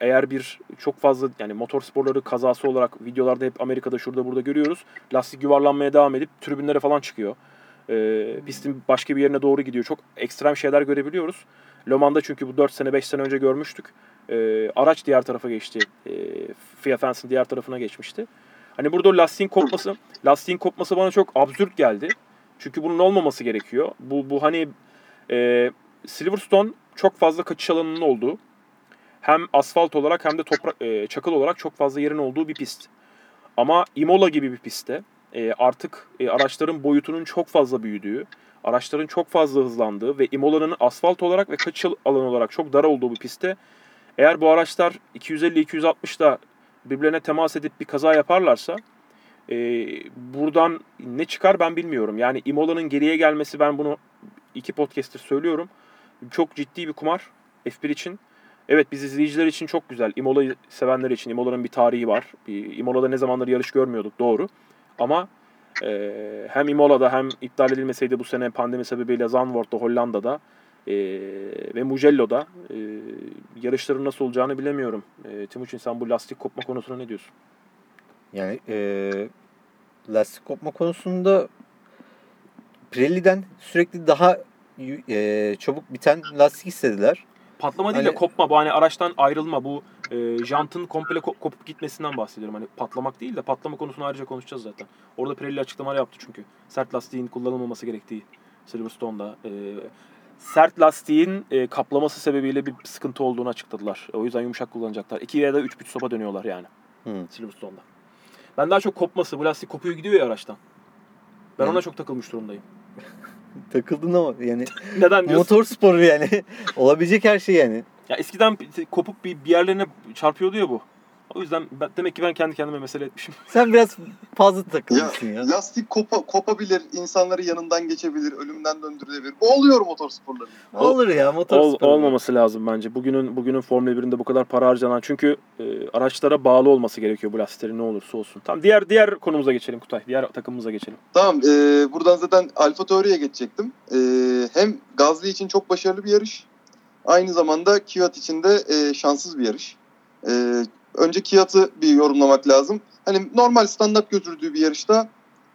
eğer bir çok fazla yani motor sporları kazası olarak videolarda hep Amerika'da şurada burada görüyoruz. Lastik yuvarlanmaya devam edip tribünlere falan çıkıyor. E, pistin başka bir yerine doğru gidiyor. Çok ekstrem şeyler görebiliyoruz. Le Mans'da çünkü bu 4 sene 5 sene önce görmüştük. E, araç diğer tarafa geçti. E, Fia Fence'in diğer tarafına geçmişti. Hani burada lastiğin kopması, lastiğin kopması bana çok absürt geldi. Çünkü bunun olmaması gerekiyor. Bu bu hani e, Silverstone çok fazla kaçış alanının olduğu hem asfalt olarak hem de toprak e, çakıl olarak çok fazla yerin olduğu bir pist. Ama Imola gibi bir pistte e, artık e, araçların boyutunun çok fazla büyüdüğü, araçların çok fazla hızlandığı ve Imola'nın asfalt olarak ve kaçış alanı olarak çok dar olduğu bir pistte eğer bu araçlar 250-260'da birbirlerine temas edip bir kaza yaparlarsa e, buradan ne çıkar ben bilmiyorum. Yani Imola'nın geriye gelmesi ben bunu iki podcast'tir söylüyorum. Çok ciddi bir kumar F1 için. Evet biz izleyiciler için çok güzel. Imola'yı sevenler için Imola'nın bir tarihi var. Imola'da ne zamandır yarış görmüyorduk doğru. Ama e, hem Imola'da hem iptal edilmeseydi bu sene pandemi sebebiyle Zandvoort'ta Hollanda'da e, ve Mugello'da e, yarışların nasıl olacağını bilemiyorum. E, Timuçin sen bu lastik kopma konusuna ne diyorsun? Yani e, lastik kopma konusunda Pirelli'den sürekli daha e, çabuk biten lastik istediler. Patlama değil Hani- de kopma bu hani araçtan ayrılma bu e, jantın komple ko- kopup gitmesinden bahsediyorum. Hani patlamak değil de patlama konusunu ayrıca konuşacağız zaten. Orada Pirelli açıklamalar yaptı çünkü. Sert lastiğin kullanılmaması gerektiği Silverstone'da. E, sert lastiğin e, kaplaması sebebiyle bir sıkıntı olduğunu açıkladılar. O yüzden yumuşak kullanacaklar. 2 ya da 3 bit sopa dönüyorlar yani Hı. Silverstone'da. Ben daha çok kopması. Bu lastik kopuyor gidiyor ya araçtan. Ben Yani- ona çok takılmış durumdayım. Takıldın ama yani Neden diyorsun? motor sporu yani olabilecek her şey yani. Ya eskiden kopup bir, bir yerlerine çarpıyordu ya bu. O yüzden ben, demek ki ben kendi kendime mesele etmişim. Sen biraz fazla Ya, takılmışsın ya. lastik kopa, kopabilir, insanları yanından geçebilir, ölümden döndürülebilir. Bu oluyor motor sporlarında. Olur ya motor Ol- olmaması lazım bence. Bugünün bugünün Formula 1'inde bu kadar para harcanan çünkü e, araçlara bağlı olması gerekiyor bu lastiklerin ne olursa olsun. Tamam diğer diğer konumuza geçelim Kutay. Diğer takımımıza geçelim. Tamam, e, buradan zaten Alfa Tauri'ye geçecektim. E, hem Gazli için çok başarılı bir yarış. Aynı zamanda Kvyat için de e, şanssız bir yarış. E, önce Kvyat'ı bir yorumlamak lazım. Hani normal standart götürdüğü bir yarışta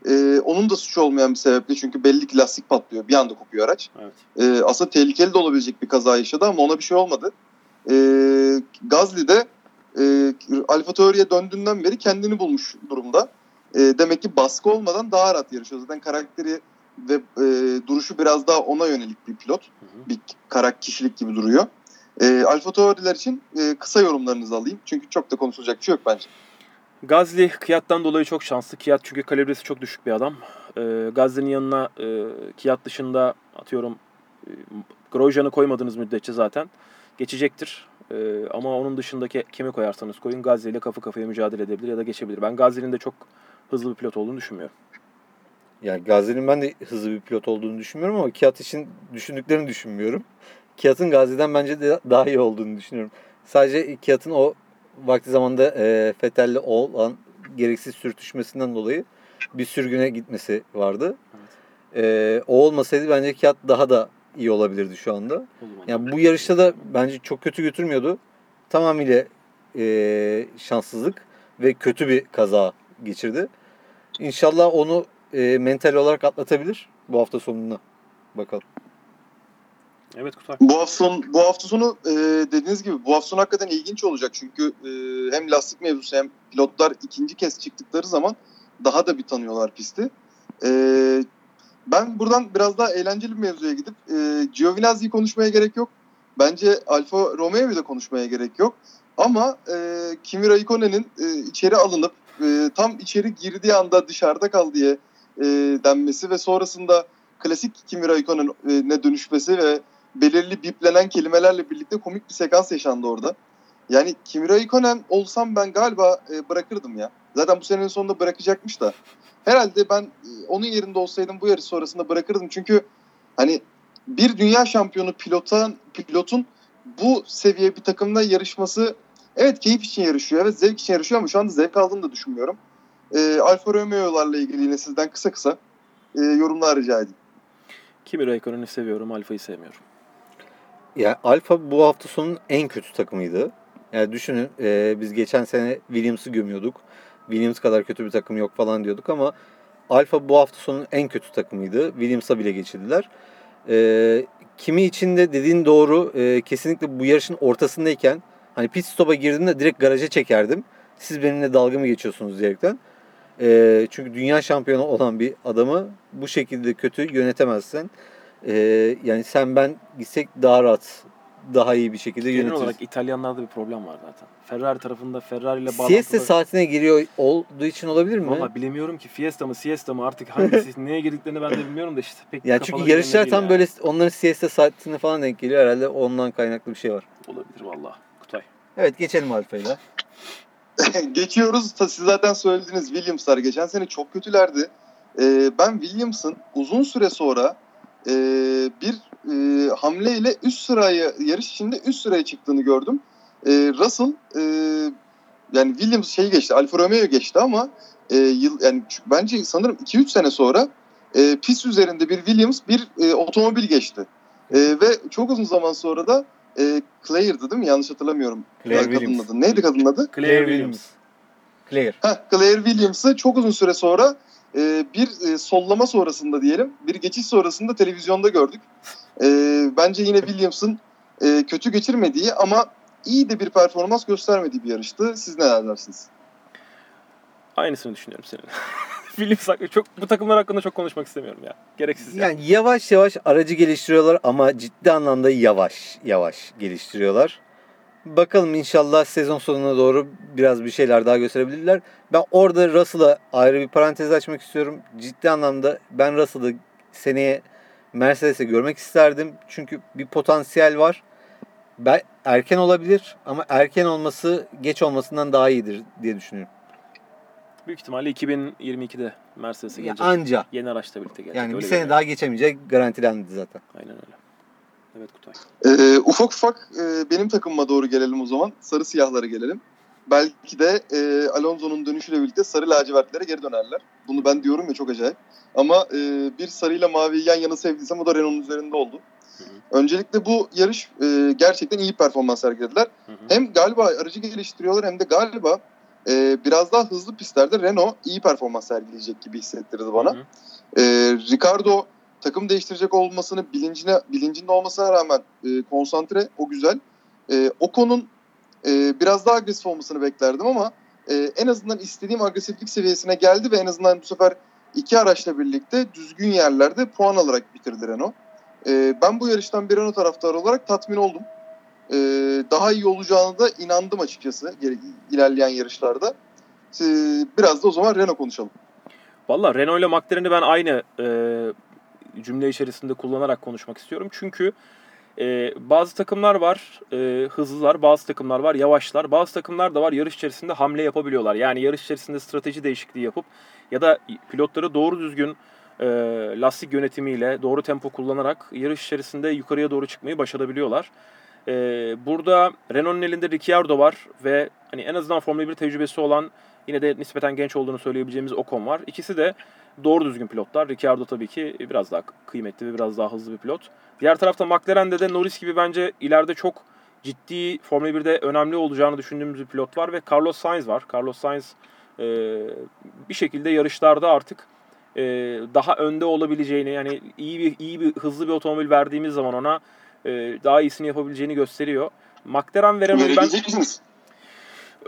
e, onun da suçu olmayan bir sebeple çünkü belli ki lastik patlıyor. Bir anda kopuyor araç. Evet. E, aslında tehlikeli de olabilecek bir kaza yaşadı ama ona bir şey olmadı. E, Gazli'de e, Alfa Tauri'ye döndüğünden beri kendini bulmuş durumda. E, demek ki baskı olmadan daha rahat yarışıyor. Zaten karakteri ve e, duruşu biraz daha ona yönelik bir pilot. Hı hı. Bir karak kişilik gibi duruyor. E, Alfa Tauri'ler için e, kısa yorumlarınızı alayım. Çünkü çok da konuşulacak bir şey yok bence. Gazli Kiyat'tan dolayı çok şanslı. Kiyat çünkü kalibresi çok düşük bir adam. E, Gazli'nin yanına e, Kiyat dışında atıyorum e, Grosjean'ı koymadığınız müddetçe zaten geçecektir. E, ama onun dışındaki kime koyarsanız koyun Gazli ile kafa kafaya mücadele edebilir ya da geçebilir. Ben Gazli'nin de çok hızlı bir pilot olduğunu düşünmüyorum. Yani Gazi'nin ben de hızlı bir pilot olduğunu düşünmüyorum ama Kiat için düşündüklerini düşünmüyorum. Kiat'ın Gazi'den bence de daha iyi olduğunu düşünüyorum. Sadece Kiat'ın o vakti zamanda e, Fettel'le olan gereksiz sürtüşmesinden dolayı bir sürgüne gitmesi vardı. E, o olmasaydı bence Kiat daha da iyi olabilirdi şu anda. Yani bu yarışta da bence çok kötü götürmüyordu. Tamamıyla e, şanssızlık ve kötü bir kaza geçirdi. İnşallah onu e, mental olarak atlatabilir bu hafta sonuna. Bakalım. Evet Kutay. Bu hafta sonu, bu hafta sonu e, dediğiniz gibi bu hafta sonu hakikaten ilginç olacak. Çünkü e, hem lastik mevzusu hem pilotlar ikinci kez çıktıkları zaman daha da bir tanıyorlar pisti. E, ben buradan biraz daha eğlenceli bir mevzuya gidip e, Giovinazzi'yi konuşmaya gerek yok. Bence Alfa Romeo'yu da konuşmaya gerek yok. Ama e, Kimi Raikkonen'in e, içeri alınıp e, tam içeri girdiği anda dışarıda kal diye e, denmesi ve sonrasında klasik Kimi Raikkonen'e ne dönüşmesi ve belirli biplenen kelimelerle birlikte komik bir sekans yaşandı orada. Yani Kimi Raikkonen olsam ben galiba e, bırakırdım ya. Zaten bu senenin sonunda bırakacakmış da. Herhalde ben e, onun yerinde olsaydım bu yarış sonrasında bırakırdım. Çünkü hani bir dünya şampiyonu pilotun, pilotun bu seviye bir takımda yarışması evet keyif için yarışıyor. Evet zevk için yarışıyor ama şu anda zevk aldığını da düşünmüyorum. E, Alfa Romeo'larla ilgili yine sizden kısa kısa e, yorumlar rica edeyim. Kimi Raikkonen'i seviyorum, Alfa'yı sevmiyorum. Ya Alfa bu hafta sonun en kötü takımıydı. Yani düşünün e, biz geçen sene Williams'ı gömüyorduk. Williams kadar kötü bir takım yok falan diyorduk ama Alfa bu hafta sonun en kötü takımıydı. Williams'a bile geçirdiler. E, kimi için de dediğin doğru e, kesinlikle bu yarışın ortasındayken hani pit stop'a girdiğimde direkt garaja çekerdim. Siz benimle dalga mı geçiyorsunuz diyerekten. E, çünkü dünya şampiyonu olan bir adamı bu şekilde kötü yönetemezsen e, yani sen ben gitsek daha rahat daha iyi bir şekilde Genel yönetiriz. olarak İtalyanlarda bir problem var zaten. Ferrari tarafında Ferrari ile Siesta bağlantılı. saatine giriyor olduğu için olabilir mi? Valla bilemiyorum ki Fiesta mı Siesta mı artık hangisi neye girdiklerini ben de bilmiyorum da işte pek Yani çünkü yarışlar tam değil böyle onların siesta saatine falan denk geliyor herhalde ondan kaynaklı bir şey var. yani. Olabilir valla. Kutay. Evet geçelim Alfa'yla. Geçiyoruz. Ta- Siz zaten söylediniz Williams'lar geçen sene çok kötülerdi. Ee, ben Williams'ın uzun süre sonra e, bir e, hamleyle üst sıraya yarış içinde üst sıraya çıktığını gördüm. E, Russell e, yani Williams şey geçti, Alfa Romeo geçti ama e, yıl yani bence sanırım 2-3 sene sonra e, pist üzerinde bir Williams bir e, otomobil geçti. E, ve çok uzun zaman sonra da e, Claire'dı değil mi? Yanlış hatırlamıyorum. Claire kadının Williams. adı. Neydi kadının adı? Claire Williams. Claire. Heh, Claire Williams'ı çok uzun süre sonra e, bir e, sollama sonrasında diyelim, bir geçiş sonrasında televizyonda gördük. E, bence yine Williams'ın e, kötü geçirmediği ama iyi de bir performans göstermediği bir yarıştı. Siz neler dersiniz? Aynısını düşünüyorum senin. Williams hakkında çok bu takımlar hakkında çok konuşmak istemiyorum ya. Gereksiz ya. Yani yavaş yavaş aracı geliştiriyorlar ama ciddi anlamda yavaş yavaş geliştiriyorlar. Bakalım inşallah sezon sonuna doğru biraz bir şeyler daha gösterebilirler. Ben orada Russell'a ayrı bir parantez açmak istiyorum. Ciddi anlamda ben Russell'ı seneye Mercedes'e görmek isterdim. Çünkü bir potansiyel var. Ben, erken olabilir ama erken olması geç olmasından daha iyidir diye düşünüyorum. Büyük ihtimalle 2022'de Mercedes'e gelecek. anca. Yeni araçla birlikte gelecek. Yani bir sene görünüyor. daha geçemeyecek garantilendi zaten. Aynen öyle. Evet Kutay. E, ufak ufak e, benim takımıma doğru gelelim o zaman. Sarı siyahlara gelelim. Belki de e, Alonso'nun dönüşüyle birlikte sarı lacivertlere geri dönerler. Bunu ben diyorum ya çok acayip. Ama e, bir sarıyla maviyi yan yana sevdiysem o da Renault'un üzerinde oldu. Hı hı. Öncelikle bu yarış e, gerçekten iyi performans sergilediler. Hı hı. Hem galiba aracı geliştiriyorlar hem de galiba e, biraz daha hızlı pistlerde Renault iyi performans sergileyecek gibi hissettirdi bana. Hı hı. E, Ricardo takım değiştirecek olmasını bilincine bilincinde olmasına rağmen e, konsantre o güzel. E, Ocon'un e, biraz daha agresif olmasını beklerdim ama e, en azından istediğim agresiflik seviyesine geldi ve en azından bu sefer iki araçla birlikte düzgün yerlerde puan alarak bitirdi Renault. E, ben bu yarıştan bir Renault taraftarı olarak tatmin oldum. E, daha iyi olacağını da inandım açıkçası ilerleyen yarışlarda. E, biraz da o zaman Renault konuşalım. Valla Renault ile McLaren'i ben aynı e, cümle içerisinde kullanarak konuşmak istiyorum. Çünkü e, bazı takımlar var e, hızlılar, bazı takımlar var yavaşlar, bazı takımlar da var yarış içerisinde hamle yapabiliyorlar. Yani yarış içerisinde strateji değişikliği yapıp ya da pilotları doğru düzgün e, lastik yönetimiyle doğru tempo kullanarak yarış içerisinde yukarıya doğru çıkmayı başarabiliyorlar. E, burada Renault'un elinde Ricciardo var ve hani en azından Formula 1 tecrübesi olan yine de nispeten genç olduğunu söyleyebileceğimiz Ocon var. İkisi de doğru düzgün pilotlar. Ricciardo tabii ki biraz daha kıymetli ve biraz daha hızlı bir pilot. Diğer tarafta McLaren'de de Norris gibi bence ileride çok ciddi Formula 1'de önemli olacağını düşündüğümüz bir pilot var ve Carlos Sainz var. Carlos Sainz e, bir şekilde yarışlarda artık e, daha önde olabileceğini yani iyi bir iyi bir hızlı bir otomobil verdiğimiz zaman ona e, daha iyisini yapabileceğini gösteriyor. McLaren ve Renault ben misiniz?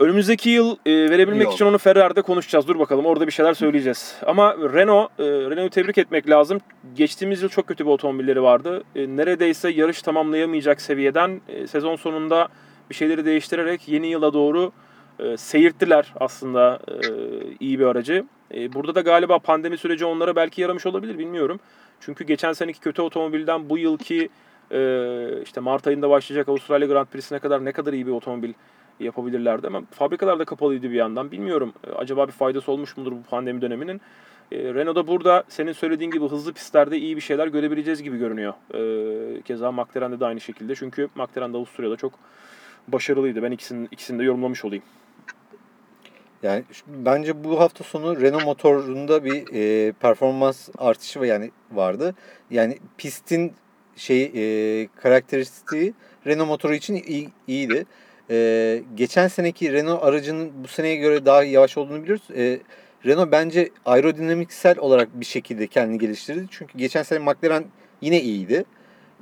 Önümüzdeki yıl e, verebilmek Yok. için onu Ferrari'de konuşacağız. Dur bakalım orada bir şeyler söyleyeceğiz. Ama Renault, e, Renault'u tebrik etmek lazım. Geçtiğimiz yıl çok kötü bir otomobilleri vardı. E, neredeyse yarış tamamlayamayacak seviyeden e, sezon sonunda bir şeyleri değiştirerek yeni yıla doğru e, seyirttiler aslında e, iyi bir aracı. E, burada da galiba pandemi süreci onlara belki yaramış olabilir bilmiyorum. Çünkü geçen seneki kötü otomobilden bu yılki e, işte Mart ayında başlayacak Avustralya Grand Prix'sine kadar ne kadar iyi bir otomobil yapabilirlerdi ama fabrikalar da kapalıydı bir yandan. Bilmiyorum e, acaba bir faydası olmuş mudur bu pandemi döneminin. E, Renault'da burada senin söylediğin gibi hızlı pistlerde iyi bir şeyler görebileceğiz gibi görünüyor. E, keza McLaren'de de aynı şekilde. Çünkü McLaren Avusturya'da çok başarılıydı. Ben ikisini, ikisini de yorumlamış olayım. Yani bence bu hafta sonu Renault motorunda bir e, performans artışı var yani vardı. Yani pistin şey e, karakteristiği Renault motoru için iyi, iyiydi. E, geçen seneki Renault aracının bu seneye göre daha yavaş olduğunu biliyoruz. E, Renault bence aerodinamiksel olarak bir şekilde kendini geliştirdi. Çünkü geçen sene McLaren yine iyiydi.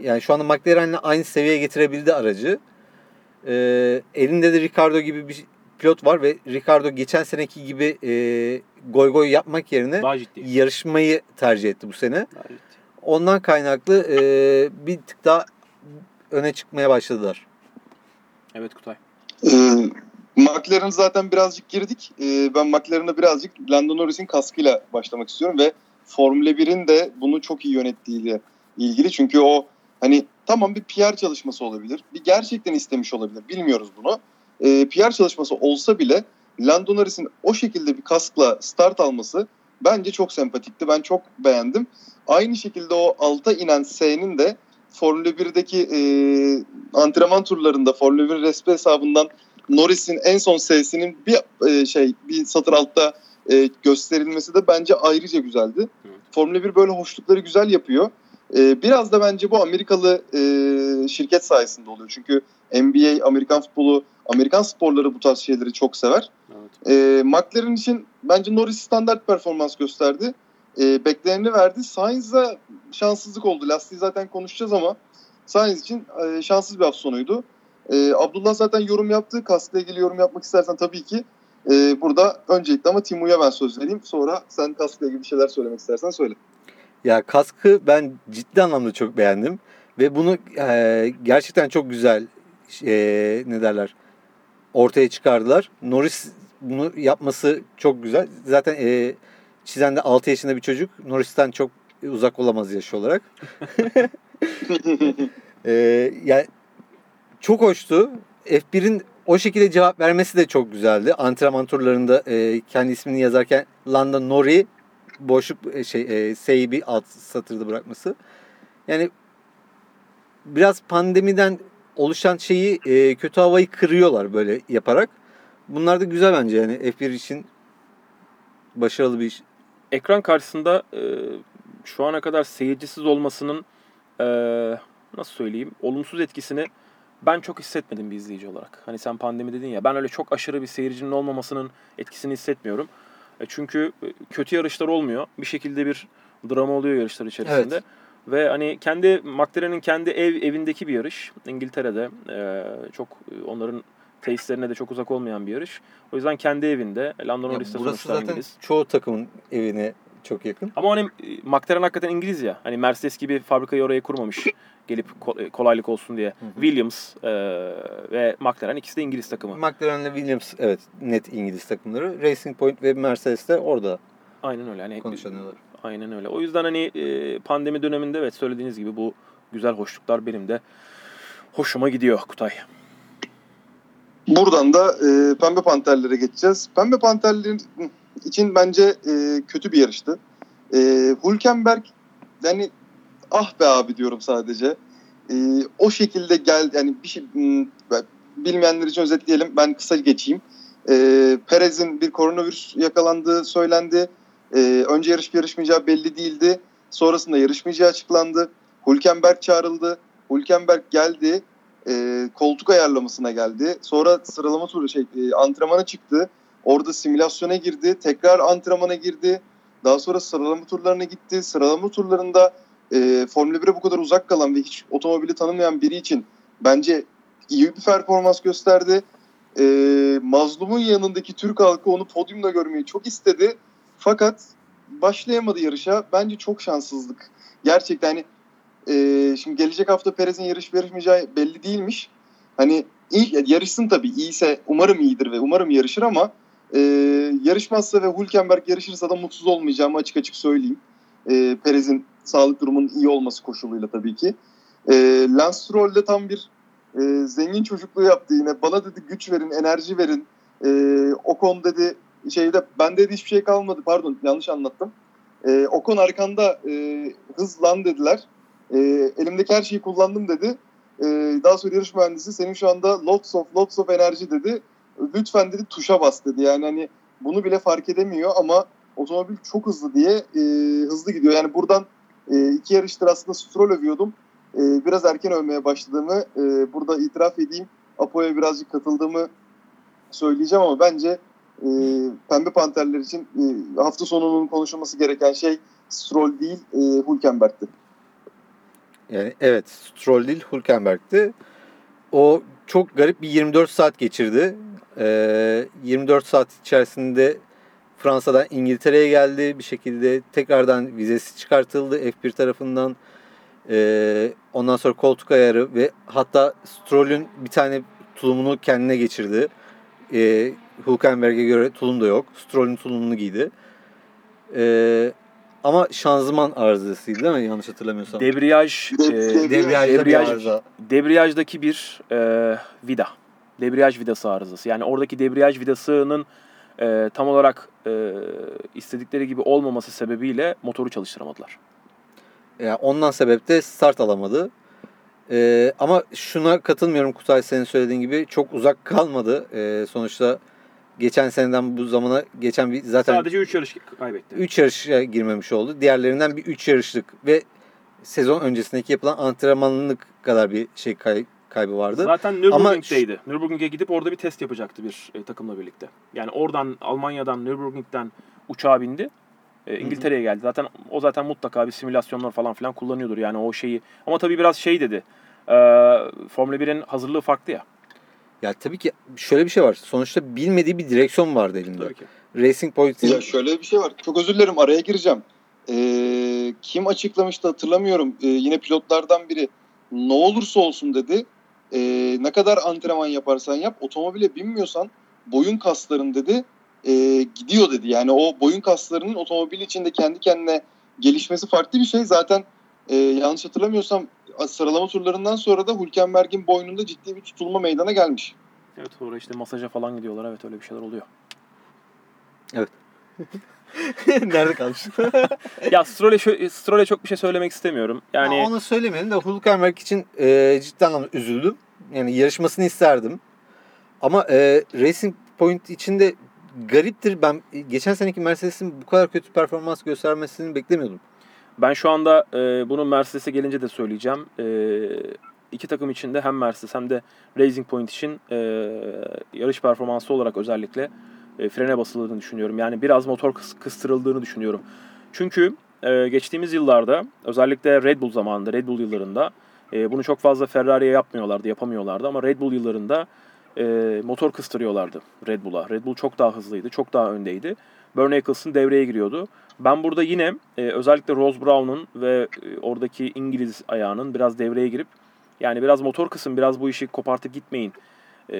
Yani şu anda McLaren'le aynı seviyeye getirebildi aracı. E, elinde de Ricardo gibi bir pilot var ve Ricardo geçen seneki gibi e, goy goy yapmak yerine yarışmayı tercih etti bu sene. Ondan kaynaklı e, bir tık daha öne çıkmaya başladılar. Evet Kutay. Ee, McLaren zaten birazcık girdik. Ee, ben McLaren'a birazcık Lando Norris'in kaskıyla başlamak istiyorum ve Formula 1'in de bunu çok iyi yönettiğiyle ilgili. Çünkü o hani tamam bir PR çalışması olabilir. Bir gerçekten istemiş olabilir. Bilmiyoruz bunu. Ee, PR çalışması olsa bile Lando Norris'in o şekilde bir kaskla start alması bence çok sempatikti. Ben çok beğendim. Aynı şekilde o alta inen S'nin de Formula 1'deki e, antrenman turlarında Formula 1 resmi hesabından Norris'in en son S'sinin bir e, şey bir satır altta e, gösterilmesi de bence ayrıca güzeldi. Evet. Formula 1 böyle hoşlukları güzel yapıyor. E, biraz da bence bu Amerikalı e, şirket sayesinde oluyor. Çünkü NBA, Amerikan futbolu, Amerikan sporları bu tarz şeyleri çok sever. Evet. E, McLaren için bence Norris standart performans gösterdi. E, bekleneni verdi. Sainz'a şanssızlık oldu. Lastiği zaten konuşacağız ama Sainz için e, şanssız bir hafta sonuydu. E, Abdullah zaten yorum yaptı. Kaskla ilgili yorum yapmak istersen tabii ki e, burada öncelikle ama Timu'ya ben söz vereyim. Sonra sen kaskla ilgili bir şeyler söylemek istersen söyle. Ya kaskı ben ciddi anlamda çok beğendim ve bunu e, gerçekten çok güzel e, ne derler ortaya çıkardılar. Norris bunu yapması çok güzel. Zaten e, çizen de 6 yaşında bir çocuk. Norris'ten çok uzak olamaz yaş olarak. E, yani çok hoştu. F1'in o şekilde cevap vermesi de çok güzeldi. Antrenman turlarında e, kendi ismini yazarken Landa Nori boşluk e, şey e, S'yi bir alt satırda bırakması. Yani biraz pandemiden oluşan şeyi e, kötü havayı kırıyorlar böyle yaparak. Bunlar da güzel bence yani F1 için başarılı bir iş. Ekran karşısında e, şu ana kadar seyircisiz olmasının e, nasıl söyleyeyim olumsuz etkisini ben çok hissetmedim bir izleyici olarak. Hani sen pandemi dedin ya ben öyle çok aşırı bir seyircinin olmamasının etkisini hissetmiyorum. E, çünkü e, kötü yarışlar olmuyor. Bir şekilde bir drama oluyor yarışlar içerisinde. Evet. Ve hani kendi McLaren'in kendi ev evindeki bir yarış. İngiltere'de e, çok e, onların tesislerine de çok uzak olmayan bir yarış. O yüzden kendi evinde. Lando Ya Norris de burası sonuçta zaten İngiliz. çoğu takımın evine çok yakın. Ama hani e, McLaren hakikaten İngiliz ya. Hani Mercedes gibi fabrikayı oraya kurmamış. Gelip e, kolaylık olsun diye. hı. Williams e, ve McLaren ikisi de İngiliz takımı. McLaren ile Williams evet net İngiliz takımları. Racing Point ve Mercedes de orada Aynen öyle. Hani konuşanıyorlar. Aynen öyle. O yüzden hani e, pandemi döneminde evet söylediğiniz gibi bu güzel hoşluklar benim de hoşuma gidiyor Kutay. Buradan da e, Pembe Panterlere geçeceğiz. Pembe Panterlerin için bence e, kötü bir yarıştı. E, Hülkenberg yani ah be abi diyorum sadece. E, o şekilde gel yani bir şey m, ben- bilmeyenler için özetleyelim. Ben kısa geçeyim. E, Perez'in bir koronavirüs yakalandığı söylendi. E, önce yarışıp yarışmayacağı belli değildi. Sonrasında yarışmayacağı açıklandı. Hülkenberg çağrıldı. Hülkenberg geldi e, koltuk ayarlamasına geldi. Sonra sıralama turu şey e, antrenmana çıktı. Orada simülasyona girdi. Tekrar antrenmana girdi. Daha sonra sıralama turlarına gitti. Sıralama turlarında e, Formula 1'e bu kadar uzak kalan ve hiç otomobili tanımayan biri için bence iyi bir performans gösterdi. E, mazlumun yanındaki Türk halkı onu podyumda görmeyi çok istedi. Fakat başlayamadı yarışa. Bence çok şanssızlık. Gerçekten hani e, şimdi gelecek hafta Perez'in yarış yarışmayacağı belli değilmiş. Hani iyi, yarışsın tabii iyiyse umarım iyidir ve umarım yarışır ama e, yarışmazsa ve Hülkenberg yarışırsa da mutsuz olmayacağımı açık açık söyleyeyim. E, Perez'in sağlık durumunun iyi olması koşuluyla tabii ki. E, Lance Stroll de tam bir e, zengin çocukluğu yaptı yine. Bana dedi güç verin, enerji verin. E, Ocon dedi şeyde ben dedi hiçbir şey kalmadı. Pardon yanlış anlattım. E, Ocon arkanda e, hızlan dediler. E, elimdeki her şeyi kullandım dedi. E, daha sonra yarış mühendisi senin şu anda lots of lots of enerji dedi. Lütfen dedi tuşa bas dedi. Yani hani bunu bile fark edemiyor ama otomobil çok hızlı diye e, hızlı gidiyor. Yani buradan e, iki yarıştır aslında Stroll övüyordum. E, biraz erken övmeye başladığımı e, burada itiraf edeyim. Apo'ya birazcık katıldığımı söyleyeceğim ama bence e, Pembe Panterler için e, hafta sonunun konuşulması gereken şey Stroll değil e, Hülkenberg'ti. Yani evet Stroll değil Hülkenberg'ti. O çok garip bir 24 saat geçirdi. Ee, 24 saat içerisinde Fransa'dan İngiltere'ye geldi bir şekilde tekrardan vizesi çıkartıldı F1 tarafından. Ee, ondan sonra koltuk ayarı ve hatta Stroll'ün bir tane tulumunu kendine geçirdi. Ee, Hülkenberg'e göre tulum da yok. Stroll'ün tulumunu giydi. Ee, ama şanzıman arızasıydı değil mi? Yanlış hatırlamıyorsam. Debriyaj, De- e, debriyaj- Debriyajda bir debriyaj- arıza. debriyajdaki bir e, vida. Debriyaj vidası arızası. Yani oradaki debriyaj vidasının e, tam olarak e, istedikleri gibi olmaması sebebiyle motoru çalıştıramadılar. Yani ondan sebep de start alamadı. Ee, ama şuna katılmıyorum Kutay senin söylediğin gibi çok uzak kalmadı. Ee, sonuçta geçen seneden bu zamana geçen bir zaten Sadece 3 yarış kaybetti. 3 yarışa girmemiş oldu. Diğerlerinden bir 3 yarışlık ve sezon öncesindeki yapılan antrenmanlık kadar bir şey kay- kaybı vardı. Zaten Ama Nürburgring'deydi. Nürburgring'e gidip orada bir test yapacaktı bir e, takımla birlikte. Yani oradan Almanya'dan Nürburgring'den uçağa bindi. E, İngiltere'ye geldi. Zaten o zaten mutlaka bir simülasyonlar falan filan kullanıyordur yani o şeyi. Ama tabii biraz şey dedi. E, Formula 1'in hazırlığı farklı ya. Ya tabii ki şöyle bir şey var. Sonuçta bilmediği bir direksiyon vardı elinde. Tabii ki. Racing Point'in Ya şöyle bir şey var. Çok özür dilerim araya gireceğim. Ee, kim açıklamıştı hatırlamıyorum. Ee, yine pilotlardan biri ne olursa olsun dedi. Ee, ne kadar antrenman yaparsan yap otomobile binmiyorsan boyun kasların dedi e, gidiyor dedi. Yani o boyun kaslarının otomobil içinde kendi kendine gelişmesi farklı bir şey. Zaten e, yanlış hatırlamıyorsam sıralama turlarından sonra da Hülkenberg'in boynunda ciddi bir tutulma meydana gelmiş. Evet sonra işte masaja falan gidiyorlar. Evet öyle bir şeyler oluyor. nerede kalmış? ya Stroll'e, Stroll'e çok bir şey söylemek istemiyorum. Yani Ya onu söylemeyelim de Hülkenberg için e, cidden anlamda üzüldüm. Yani yarışmasını isterdim. Ama e, Racing Point için de gariptir. Ben geçen seneki Mercedes'in bu kadar kötü performans göstermesini beklemiyordum. Ben şu anda e, bunu Mercedes'e gelince de söyleyeceğim. E, iki takım içinde hem Mercedes hem de Racing Point için e, yarış performansı olarak özellikle e, frene basıldığını düşünüyorum. Yani biraz motor kıs- kıstırıldığını düşünüyorum. Çünkü e, geçtiğimiz yıllarda özellikle Red Bull zamanında, Red Bull yıllarında e, bunu çok fazla Ferrari'ye yapmıyorlardı, yapamıyorlardı ama Red Bull yıllarında e, motor kıstırıyorlardı Red Bull'a. Red Bull çok daha hızlıydı, çok daha öndeydi. Bernie Eccleston devreye giriyordu. Ben burada yine e, özellikle Rose Brown'un ve e, oradaki İngiliz ayağının biraz devreye girip yani biraz motor kısım biraz bu işi kopartıp gitmeyin e,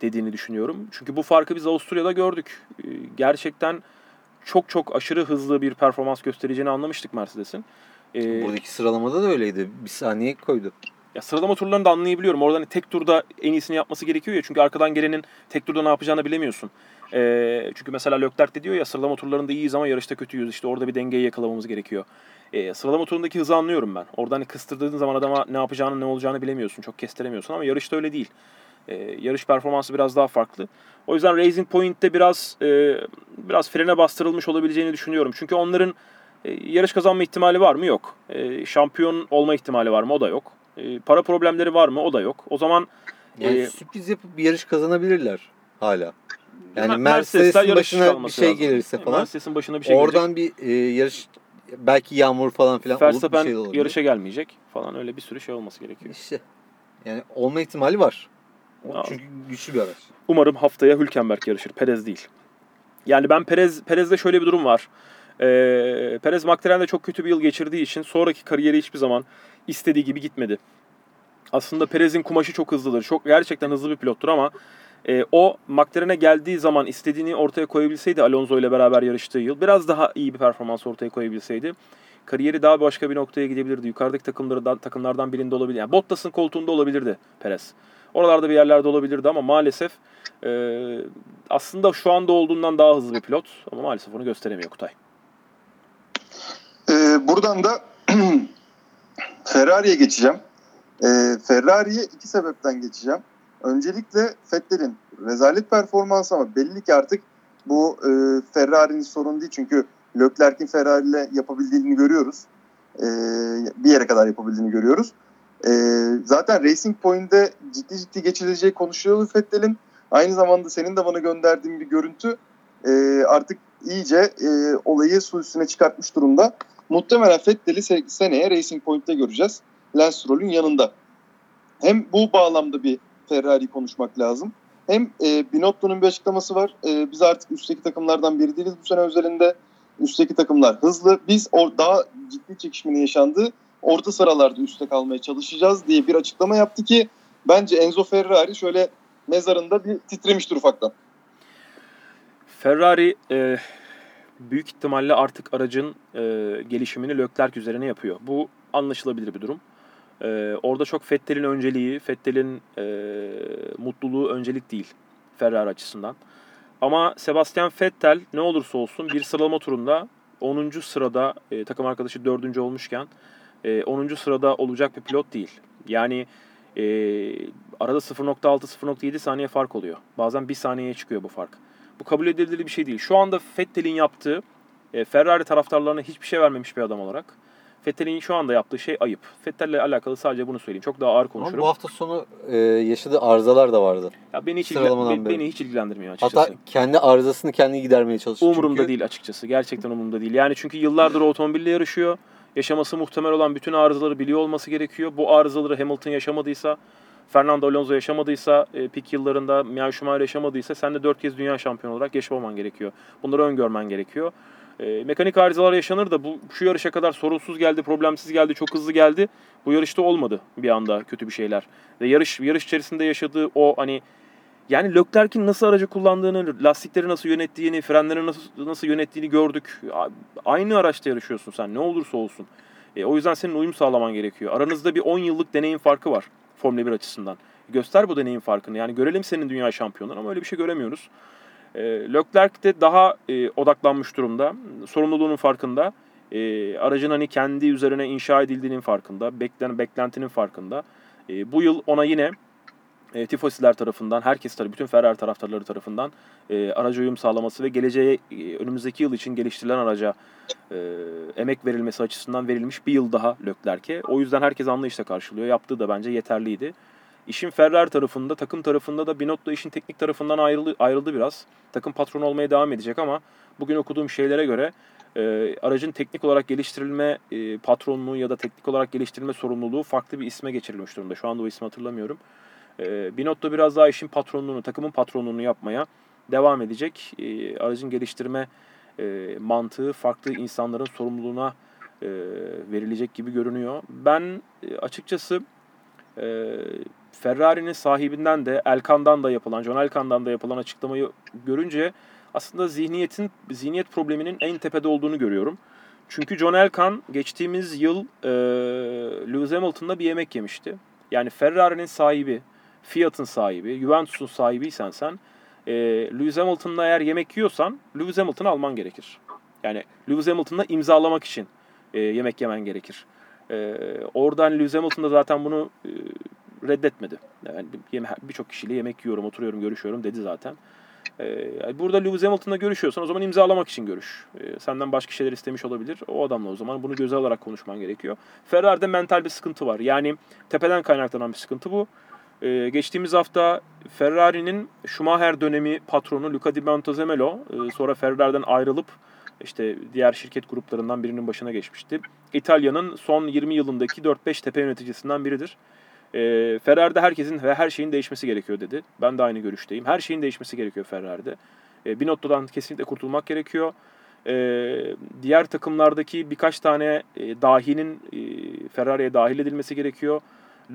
dediğini düşünüyorum. Çünkü bu farkı biz Avusturya'da gördük. E, gerçekten çok çok aşırı hızlı bir performans göstereceğini anlamıştık Mercedes'in. E, Buradaki sıralamada da öyleydi. Bir saniye koydu. ya sıralama turlarını da anlayabiliyorum. Orada hani tek turda en iyisini yapması gerekiyor ya. Çünkü arkadan gelenin tek turda ne yapacağını bilemiyorsun. Ee, çünkü mesela Leclerc de diyor ya sıralama turlarında iyiyiz ama yarışta kötüyüz. İşte orada bir dengeyi yakalamamız gerekiyor. Ee, sıralama turundaki hızı anlıyorum ben. Orada hani kıstırdığın zaman adama ne yapacağını ne olacağını bilemiyorsun. Çok kestiremiyorsun ama yarışta öyle değil. Ee, yarış performansı biraz daha farklı. O yüzden Racing Point'te biraz e, biraz frene bastırılmış olabileceğini düşünüyorum. Çünkü onların e, yarış kazanma ihtimali var mı? Yok. E, şampiyon olma ihtimali var mı? O da yok. E, para problemleri var mı? O da yok. O zaman Yani e, sürpriz yapıp bir yarış kazanabilirler hala. Yani Mer- Mercedes'in başına bir şey lazım. gelirse falan. Mercedes'in başına bir şey gelecek. Oradan bir e, yarış belki yağmur falan filan olup bir Verstappen şey olabilir. yarışa gelmeyecek falan öyle bir sürü şey olması gerekiyor. İşte yani olma ihtimali var. O Aa. Çünkü güçlü bir araç. Umarım haftaya Hülkenberg yarışır. Perez değil. Yani ben Perez Perez'de şöyle bir durum var. Ee, Perez McLaren'de çok kötü bir yıl geçirdiği için sonraki kariyeri hiçbir zaman istediği gibi gitmedi. Aslında Perez'in kumaşı çok hızlıdır. Çok gerçekten hızlı bir pilottur ama e, o McLaren'e geldiği zaman istediğini ortaya koyabilseydi Alonso ile beraber yarıştığı yıl biraz daha iyi bir performans ortaya koyabilseydi kariyeri daha başka bir noktaya gidebilirdi. Yukarıdaki takımlardan, takımlardan birinde olabilir. Yani Bottas'ın koltuğunda olabilirdi Perez. Oralarda bir yerlerde olabilirdi ama maalesef e, aslında şu anda olduğundan daha hızlı bir pilot ama maalesef onu gösteremiyor Kutay. Ee, buradan da Ferrari'ye geçeceğim. Ee, Ferrari'ye iki sebepten geçeceğim. Öncelikle Vettel'in rezalet performansı ama belli ki artık bu e, Ferrari'nin sorunu değil. Çünkü Leclerc'in Ferrari ile yapabildiğini görüyoruz. Ee, bir yere kadar yapabildiğini görüyoruz. Ee, zaten Racing Point'de ciddi ciddi geçileceği konuşuluyor Vettel'in. Aynı zamanda senin de bana gönderdiğin bir görüntü e, artık iyice e, olayı su üstüne çıkartmış durumda. Muhtemelen Vettel'i seneye Racing Point'te göreceğiz. Lance Stroll'ün yanında. Hem bu bağlamda bir Ferrari konuşmak lazım. Hem e, Binotto'nun bir açıklaması var. E, biz artık üstteki takımlardan biri değiliz bu sene özelinde. Üstteki takımlar hızlı. Biz or daha ciddi çekişmenin yaşandığı orta sıralarda üstte kalmaya çalışacağız diye bir açıklama yaptı ki bence Enzo Ferrari şöyle mezarında bir titremiştir ufaktan. Ferrari e, büyük ihtimalle artık aracın e, gelişimini Leclerc üzerine yapıyor. Bu anlaşılabilir bir durum. E, orada çok Vettel'in önceliği, Vettel'in e, mutluluğu öncelik değil Ferrari açısından. Ama Sebastian Vettel ne olursa olsun bir sıralama turunda 10. sırada e, takım arkadaşı 4. olmuşken e, 10. sırada olacak bir pilot değil. Yani e, arada 0.6-0.7 saniye fark oluyor. Bazen 1 saniyeye çıkıyor bu fark. Bu kabul edilebilir bir şey değil. Şu anda Vettel'in yaptığı e, Ferrari taraftarlarına hiçbir şey vermemiş bir adam olarak Vettel'in şu anda yaptığı şey ayıp. Vettel'le alakalı sadece bunu söyleyeyim. Çok daha ağır konuşurum. Ama bu hafta sonu e, yaşadığı arızalar da vardı. Ya beni hiç, ilgilen- beni hiç ilgilendirmiyor açıkçası. Hatta kendi arızasını kendi gidermeye çalışıyor. Umurumda Çünkü değil açıkçası. Gerçekten umurumda değil. Yani çünkü yıllardır otomobille yarışıyor. Yaşaması muhtemel olan bütün arızaları biliyor olması gerekiyor. Bu arızaları Hamilton yaşamadıysa, Fernando Alonso yaşamadıysa, e, pik yıllarında Michael Schumacher yaşamadıysa sen de 4 kez dünya şampiyonu olarak yaşamaman gerekiyor. Bunları öngörmen gerekiyor. E, mekanik arızalar yaşanır da bu şu yarışa kadar sorunsuz geldi, problemsiz geldi, çok hızlı geldi. Bu yarışta olmadı bir anda kötü bir şeyler. Ve yarış yarış içerisinde yaşadığı o hani yani Leclerc'in nasıl aracı kullandığını, lastikleri nasıl yönettiğini, frenleri nasıl nasıl yönettiğini gördük. Aynı araçta yarışıyorsun sen ne olursa olsun. E, o yüzden senin uyum sağlaman gerekiyor. Aranızda bir 10 yıllık deneyim farkı var Formula 1 açısından. Göster bu deneyim farkını. Yani görelim senin dünya şampiyonları ama öyle bir şey göremiyoruz. E, Leclerc de daha e, odaklanmış durumda. Sorumluluğunun farkında. E, aracın hani kendi üzerine inşa edildiğinin farkında. Beklen, beklentinin farkında. E, bu yıl ona yine e, tifosiler tarafından, herkes tabii bütün Ferrari taraftarları tarafından e, araca uyum sağlaması ve geleceğe e, önümüzdeki yıl için geliştirilen araca e, emek verilmesi açısından verilmiş bir yıl daha Leclerc'e. O yüzden herkes anlayışla karşılıyor. Yaptığı da bence yeterliydi. İşin Ferrari tarafında, takım tarafında da Binotto işin teknik tarafından ayrıldı, ayrıldı biraz. Takım patronu olmaya devam edecek ama bugün okuduğum şeylere göre e, aracın teknik olarak geliştirilme e, patronluğu ya da teknik olarak geliştirilme sorumluluğu farklı bir isme geçirilmiş durumda. Şu anda o ismi hatırlamıyorum. E, Binotto biraz daha işin patronluğunu, takımın patronluğunu yapmaya devam edecek. E, aracın geliştirme e, mantığı farklı insanların sorumluluğuna e, verilecek gibi görünüyor. Ben e, açıkçası e, Ferrari'nin sahibinden de Elkan'dan da yapılan, John Elkan'dan da yapılan açıklamayı görünce aslında zihniyetin zihniyet probleminin en tepede olduğunu görüyorum. Çünkü John Elkan geçtiğimiz yıl e, Lewis Hamilton'la bir yemek yemişti. Yani Ferrari'nin sahibi, Fiat'ın sahibi, Juventus'un sahibiysen sen e, Lewis Hamilton'la eğer yemek yiyorsan Lewis Hamilton'ı alman gerekir. Yani Lewis Hamilton'la imzalamak için e, yemek yemen gerekir. E, oradan Lewis Hamilton da zaten bunu e, reddetmedi. Yani birçok kişiyle yemek yiyorum, oturuyorum, görüşüyorum dedi zaten. E, yani burada Lewis Hamilton'la görüşüyorsan o zaman imzalamak için görüş. E, senden başka şeyler istemiş olabilir. O adamla o zaman bunu göze alarak konuşman gerekiyor. Ferrari'de mental bir sıkıntı var. Yani tepeden kaynaklanan bir sıkıntı bu. Ee, geçtiğimiz hafta Ferrari'nin Schumacher dönemi patronu Luca Di Montezemolo e, sonra Ferrari'den ayrılıp işte diğer şirket gruplarından birinin başına geçmişti. İtalya'nın son 20 yılındaki 4-5 tepe yöneticisinden biridir. Ee, Ferrari'de herkesin ve her şeyin değişmesi gerekiyor dedi. Ben de aynı görüşteyim. Her şeyin değişmesi gerekiyor Ferrari'de. Ee, Binotto'dan kesinlikle kurtulmak gerekiyor. Ee, diğer takımlardaki birkaç tane e, dahinin e, Ferrari'ye dahil edilmesi gerekiyor.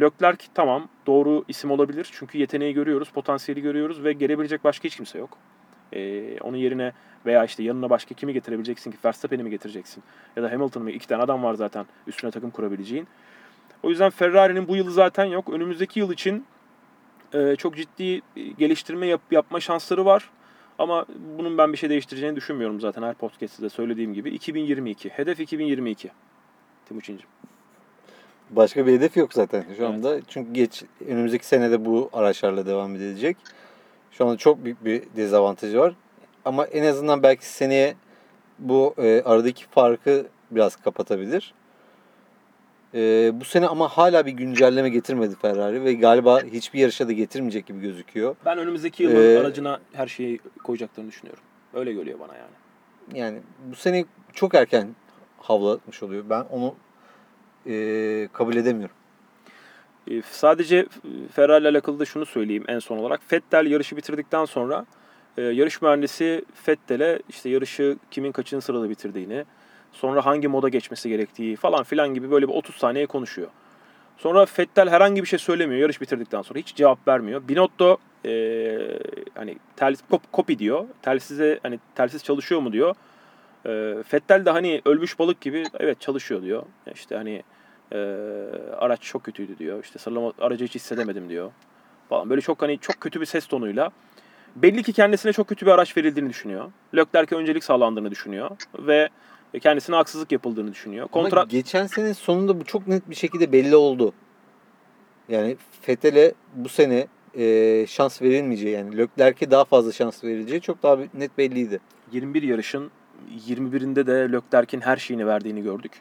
Leclerc tamam doğru isim olabilir. Çünkü yeteneği görüyoruz, potansiyeli görüyoruz ve gelebilecek başka hiç kimse yok. Ee, onun yerine veya işte yanına başka kimi getirebileceksin ki? Verstappen'i mi getireceksin? Ya da Hamilton'ı mı? İki tane adam var zaten üstüne takım kurabileceğin. O yüzden Ferrari'nin bu yılı zaten yok. Önümüzdeki yıl için e, çok ciddi geliştirme yap, yapma şansları var. Ama bunun ben bir şey değiştireceğini düşünmüyorum zaten her podcast'te de söylediğim gibi. 2022. Hedef 2022. Timuçin'cim. Başka bir hedef yok zaten şu Evet. anda. Çünkü geç önümüzdeki senede bu araçlarla devam edilecek. Şu anda çok büyük bir dezavantajı var. Ama en azından belki seneye bu e, aradaki farkı biraz kapatabilir. E, bu sene ama hala bir güncelleme getirmedi Ferrari ve galiba hiçbir yarışa da getirmeyecek gibi gözüküyor. Ben önümüzdeki yılın Ee, aracına her şeyi koyacaklarını düşünüyorum. Öyle geliyor bana yani. Yani bu sene çok erken havlatmış oluyor. Ben onu e, kabul edemiyorum. E, Sadece Ferrari ile alakalı da şunu söyleyeyim en son olarak. Vettel yarışı bitirdikten sonra e, yarış mühendisi Vettel'e işte yarışı kimin kaçıncı sırada bitirdiğini, sonra hangi moda geçmesi gerektiği falan filan gibi böyle bir 30 saniye konuşuyor. Sonra Vettel herhangi bir şey söylemiyor yarış bitirdikten sonra. Hiç cevap vermiyor. Binotto e, hani tel, kop, copy diyor. Telsize hani telsiz çalışıyor mu diyor. E, Vettel de hani ölmüş balık gibi evet çalışıyor diyor. İşte hani e, araç çok kötüydü diyor. İşte sıralama aracı hiç hissedemedim diyor. Falan. Böyle çok hani çok kötü bir ses tonuyla. Belli ki kendisine çok kötü bir araç verildiğini düşünüyor. Leclerc'e öncelik sağlandığını düşünüyor. Ve kendisine haksızlık yapıldığını düşünüyor. Ama Kontra geçen sene sonunda bu çok net bir şekilde belli oldu. Yani Fethel'e bu sene e, şans verilmeyeceği yani Leclerc'e daha fazla şans verileceği çok daha net belliydi. 21 yarışın 21'inde de Leclerc'in her şeyini verdiğini gördük.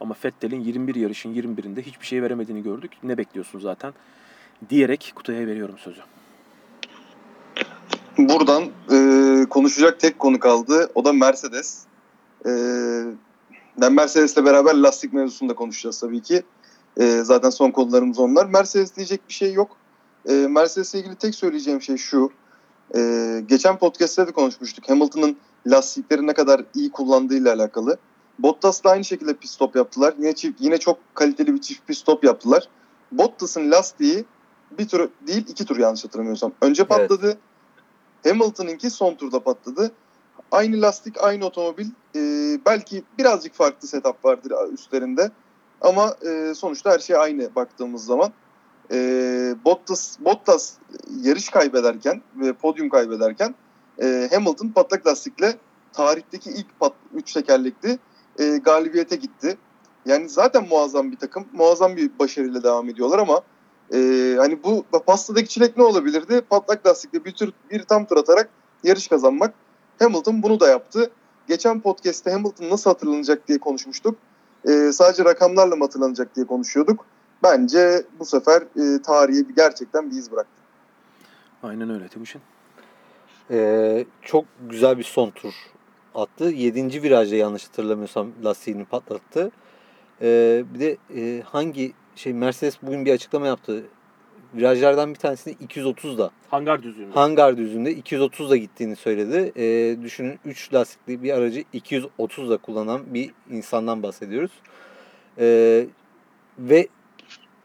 Ama Vettel'in 21 yarışın 21'inde hiçbir şey veremediğini gördük. Ne bekliyorsun zaten? Diyerek kutuya veriyorum sözü. Buradan e, konuşacak tek konu kaldı. O da Mercedes. E, ben Mercedes'le beraber lastik mevzusunda konuşacağız tabii ki. E, zaten son konularımız onlar. Mercedes diyecek bir şey yok. E, Mercedes'le ilgili tek söyleyeceğim şey şu. E, geçen podcast'te de konuşmuştuk. Hamilton'ın lastikleri ne kadar iyi kullandığıyla alakalı. Bottas da aynı şekilde pit stop yaptılar. Yine, çift, yine çok kaliteli bir çift pit stop yaptılar. Bottas'ın lastiği bir tur değil iki tur yanlış hatırlamıyorsam. Önce Evet. patladı. Hamilton'ınki son turda patladı. Aynı lastik, aynı otomobil. Ee, belki birazcık farklı setup vardır üstlerinde. Ama e, sonuçta her şey aynı baktığımız zaman. Ee, Bottas, Bottas yarış kaybederken ve podyum kaybederken e, Hamilton patlak lastikle tarihteki ilk pat, üç tekerlekli e, galibiyete gitti. Yani zaten muazzam bir takım, muazzam bir başarıyla devam ediyorlar ama e, hani bu pastadaki çilek ne olabilirdi? Patlak lastikle bir, tür, bir tam tur atarak yarış kazanmak. Hamilton bunu da yaptı. Geçen podcast'te Hamilton nasıl hatırlanacak diye konuşmuştuk. E, sadece rakamlarla mı hatırlanacak diye konuşuyorduk. Bence bu sefer e, tarihe bir, gerçekten bir iz bıraktı. Aynen öyle Timuçin. E, çok güzel bir son tur attı. 7. virajda yanlış hatırlamıyorsam lastiğini patlattı. E, bir de e, hangi şey Mercedes bugün bir açıklama yaptı. Virajlardan bir tanesini 230'da Hangar düzlüğünde. hangar düzünde 230'da gittiğini söyledi. E, düşünün 3 lastikli bir aracı 230'da kullanan bir insandan bahsediyoruz. E, ve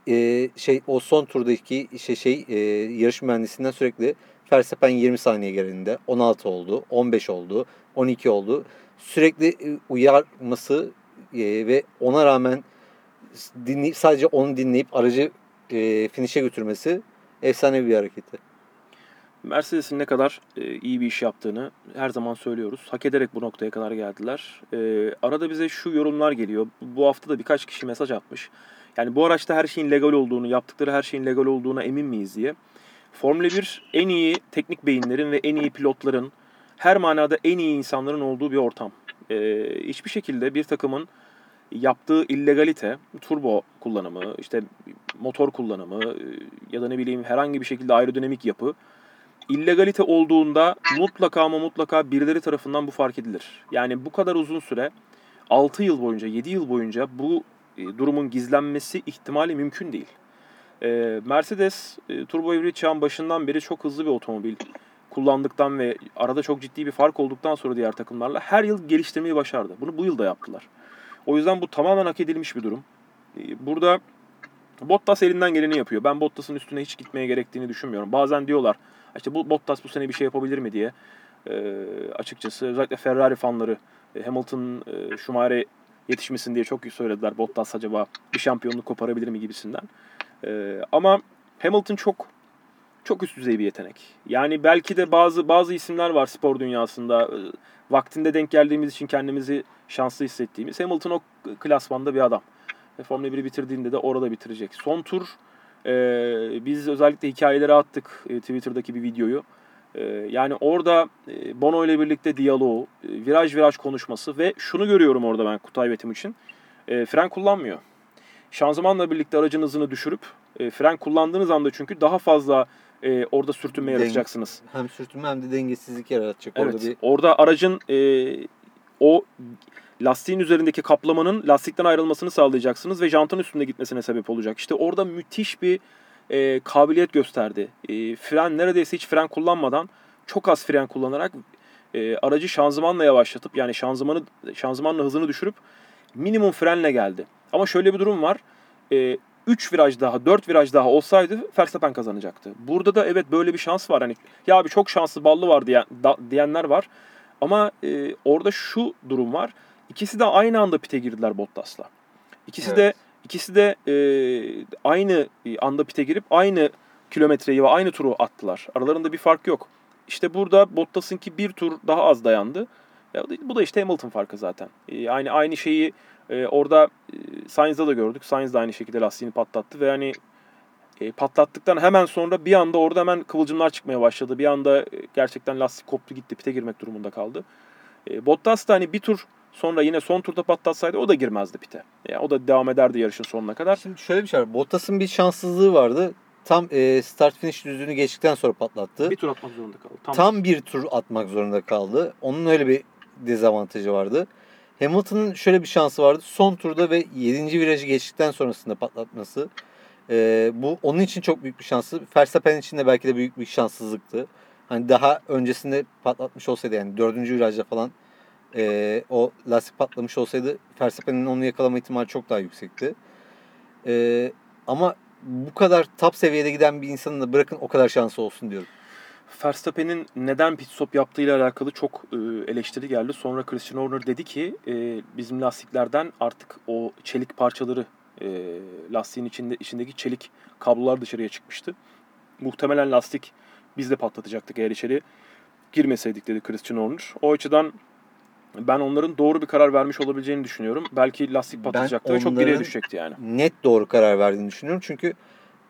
e, şey o son turdaki işte şey e, yarış mühendisinden sürekli Verstappen 20 saniye gerinde 16 oldu, 15 oldu, 12 oldu. Sürekli e, uyarması e, ve ona rağmen dinleyip sadece onu dinleyip aracı e, finish'e götürmesi efsane bir hareketi. Mercedes'in ne kadar e, iyi bir iş yaptığını her zaman söylüyoruz. Hak ederek bu noktaya kadar geldiler. E, arada bize şu yorumlar geliyor. Bu hafta da birkaç kişi mesaj atmış. Yani bu araçta her şeyin legal olduğunu, yaptıkları her şeyin legal olduğuna emin miyiz diye. Formula 1 en iyi teknik beyinlerin ve en iyi pilotların, her manada en iyi insanların olduğu bir ortam. E, hiçbir şekilde bir takımın yaptığı illegalite, turbo kullanımı, işte motor kullanımı e, ya da ne bileyim herhangi bir şekilde aerodinamik yapı illegalite olduğunda mutlaka ama mutlaka birileri tarafından bu fark edilir. Yani bu kadar uzun süre 6 yıl boyunca, 7 yıl boyunca bu e, durumun gizlenmesi ihtimali mümkün değil. E, Mercedes turbo hibrit çağın başından beri çok hızlı bir otomobil kullandıktan ve arada çok ciddi bir fark olduktan sonra diğer takımlarla her yıl geliştirmeyi başardı. Bunu bu yıl da yaptılar. O yüzden bu tamamen hak edilmiş bir durum. E, Burada Bottas elinden geleni yapıyor. Ben Bottas'ın üstüne hiç gitmeye gerektiğini düşünmüyorum. Bazen diyorlar işte bu Bottas bu sene bir şey yapabilir mi diye. Ee, açıkçası özellikle Ferrari fanları e, Hamilton e, Schumacher'e yetişmesin diye çok söylediler. Bottas acaba bir şampiyonluk koparabilir mi gibisinden. Ee, ama Hamilton çok çok üst düzey bir yetenek. Yani belki de bazı bazı isimler var spor dünyasında. E, Vaktinde denk geldiğimiz için kendimizi şanslı hissettiğimiz. Hamilton o klasmanda bir adam. Ve Formula 1'i bitirdiğinde de orada bitirecek. Son tur e, biz özellikle hikayelere attık e, Twitter'daki bir videoyu. E, yani orada e, Bono ile birlikte diyaloğu, e, viraj viraj konuşması ve şunu görüyorum orada ben Kutay ve için. E, fren kullanmıyor. Şanzımanla birlikte aracın hızını düşürüp e, fren kullandığınız anda çünkü daha fazla e, orada sürtünme Denge- yaratacaksınız. Hem sürtünme hem de dengesizlik yaratacak. Evet. Orada bir Orada aracın e, o lastiğin üzerindeki kaplamanın lastikten ayrılmasını sağlayacaksınız ve jantın üstünde gitmesine sebep olacak. İşte orada müthiş bir e, kabiliyet gösterdi. E, fren neredeyse hiç fren kullanmadan çok az fren kullanarak e, aracı şanzımanla yavaşlatıp yani şanzımanı şanzımanla hızını düşürüp minimum frenle geldi. Ama şöyle bir durum var. E, 3 viraj daha, 4 viraj daha olsaydı Verstappen kazanacaktı. Burada da evet böyle bir şans var. Hani ya abi çok şanslı ballı var diyen, da- diyenler var. Ama e, orada şu durum var. İkisi de aynı anda pite girdiler Bottas'la. İkisi Evet. de ikisi de e, aynı anda pite girip aynı kilometreyi ve aynı turu attılar. Aralarında bir fark yok. İşte burada Bottas'ınki bir tur daha az dayandı. Bu da işte Hamilton farkı zaten. E, aynı aynı şeyi e, orada e, Sainz'da da gördük. Sainz de aynı şekilde lastiğini patlattı ve hani e, patlattıktan hemen sonra bir anda orada hemen kıvılcımlar çıkmaya başladı. Bir anda e, gerçekten lastik koptu gitti pite girmek durumunda kaldı. E, Bottas da hani bir tur sonra yine son turda patlatsaydı o da girmezdi pite. Yani o da devam ederdi yarışın sonuna kadar. Şimdi şöyle bir şey var. Bottas'ın bir şanssızlığı vardı. Tam e, start finish düzlüğünü geçtikten sonra patlattı. Bir tur atmak zorunda kaldı. Tam, Tam bir tur atmak zorunda kaldı. Onun öyle bir dezavantajı vardı. Hamilton'ın şöyle bir şansı vardı. Son turda ve 7. virajı geçtikten sonrasında patlatması. E, bu onun için çok büyük bir şansı. Verstappen için de belki de büyük bir şanssızlıktı. Hani daha öncesinde patlatmış olsaydı yani 4. virajda falan e, o lastik patlamış olsaydı Verstappen'in onu yakalama ihtimali çok daha yüksekti. E, ama bu kadar top seviyede giden bir insanın da bırakın o kadar şansı olsun diyorum. Verstappen'in neden pit stop yaptığıyla alakalı çok e, eleştiri geldi. Sonra Christian Horner dedi ki e, bizim lastiklerden artık o çelik parçaları e, lastiğin içinde içindeki çelik kablolar dışarıya çıkmıştı. Muhtemelen lastik biz de patlatacaktık eğer içeri girmeseydik dedi Christian Horner. O açıdan ben onların doğru bir karar vermiş olabileceğini düşünüyorum. Belki lastik Ben patlatacaktı ve çok geriye düşecekti yani. net doğru karar verdiğini düşünüyorum. Çünkü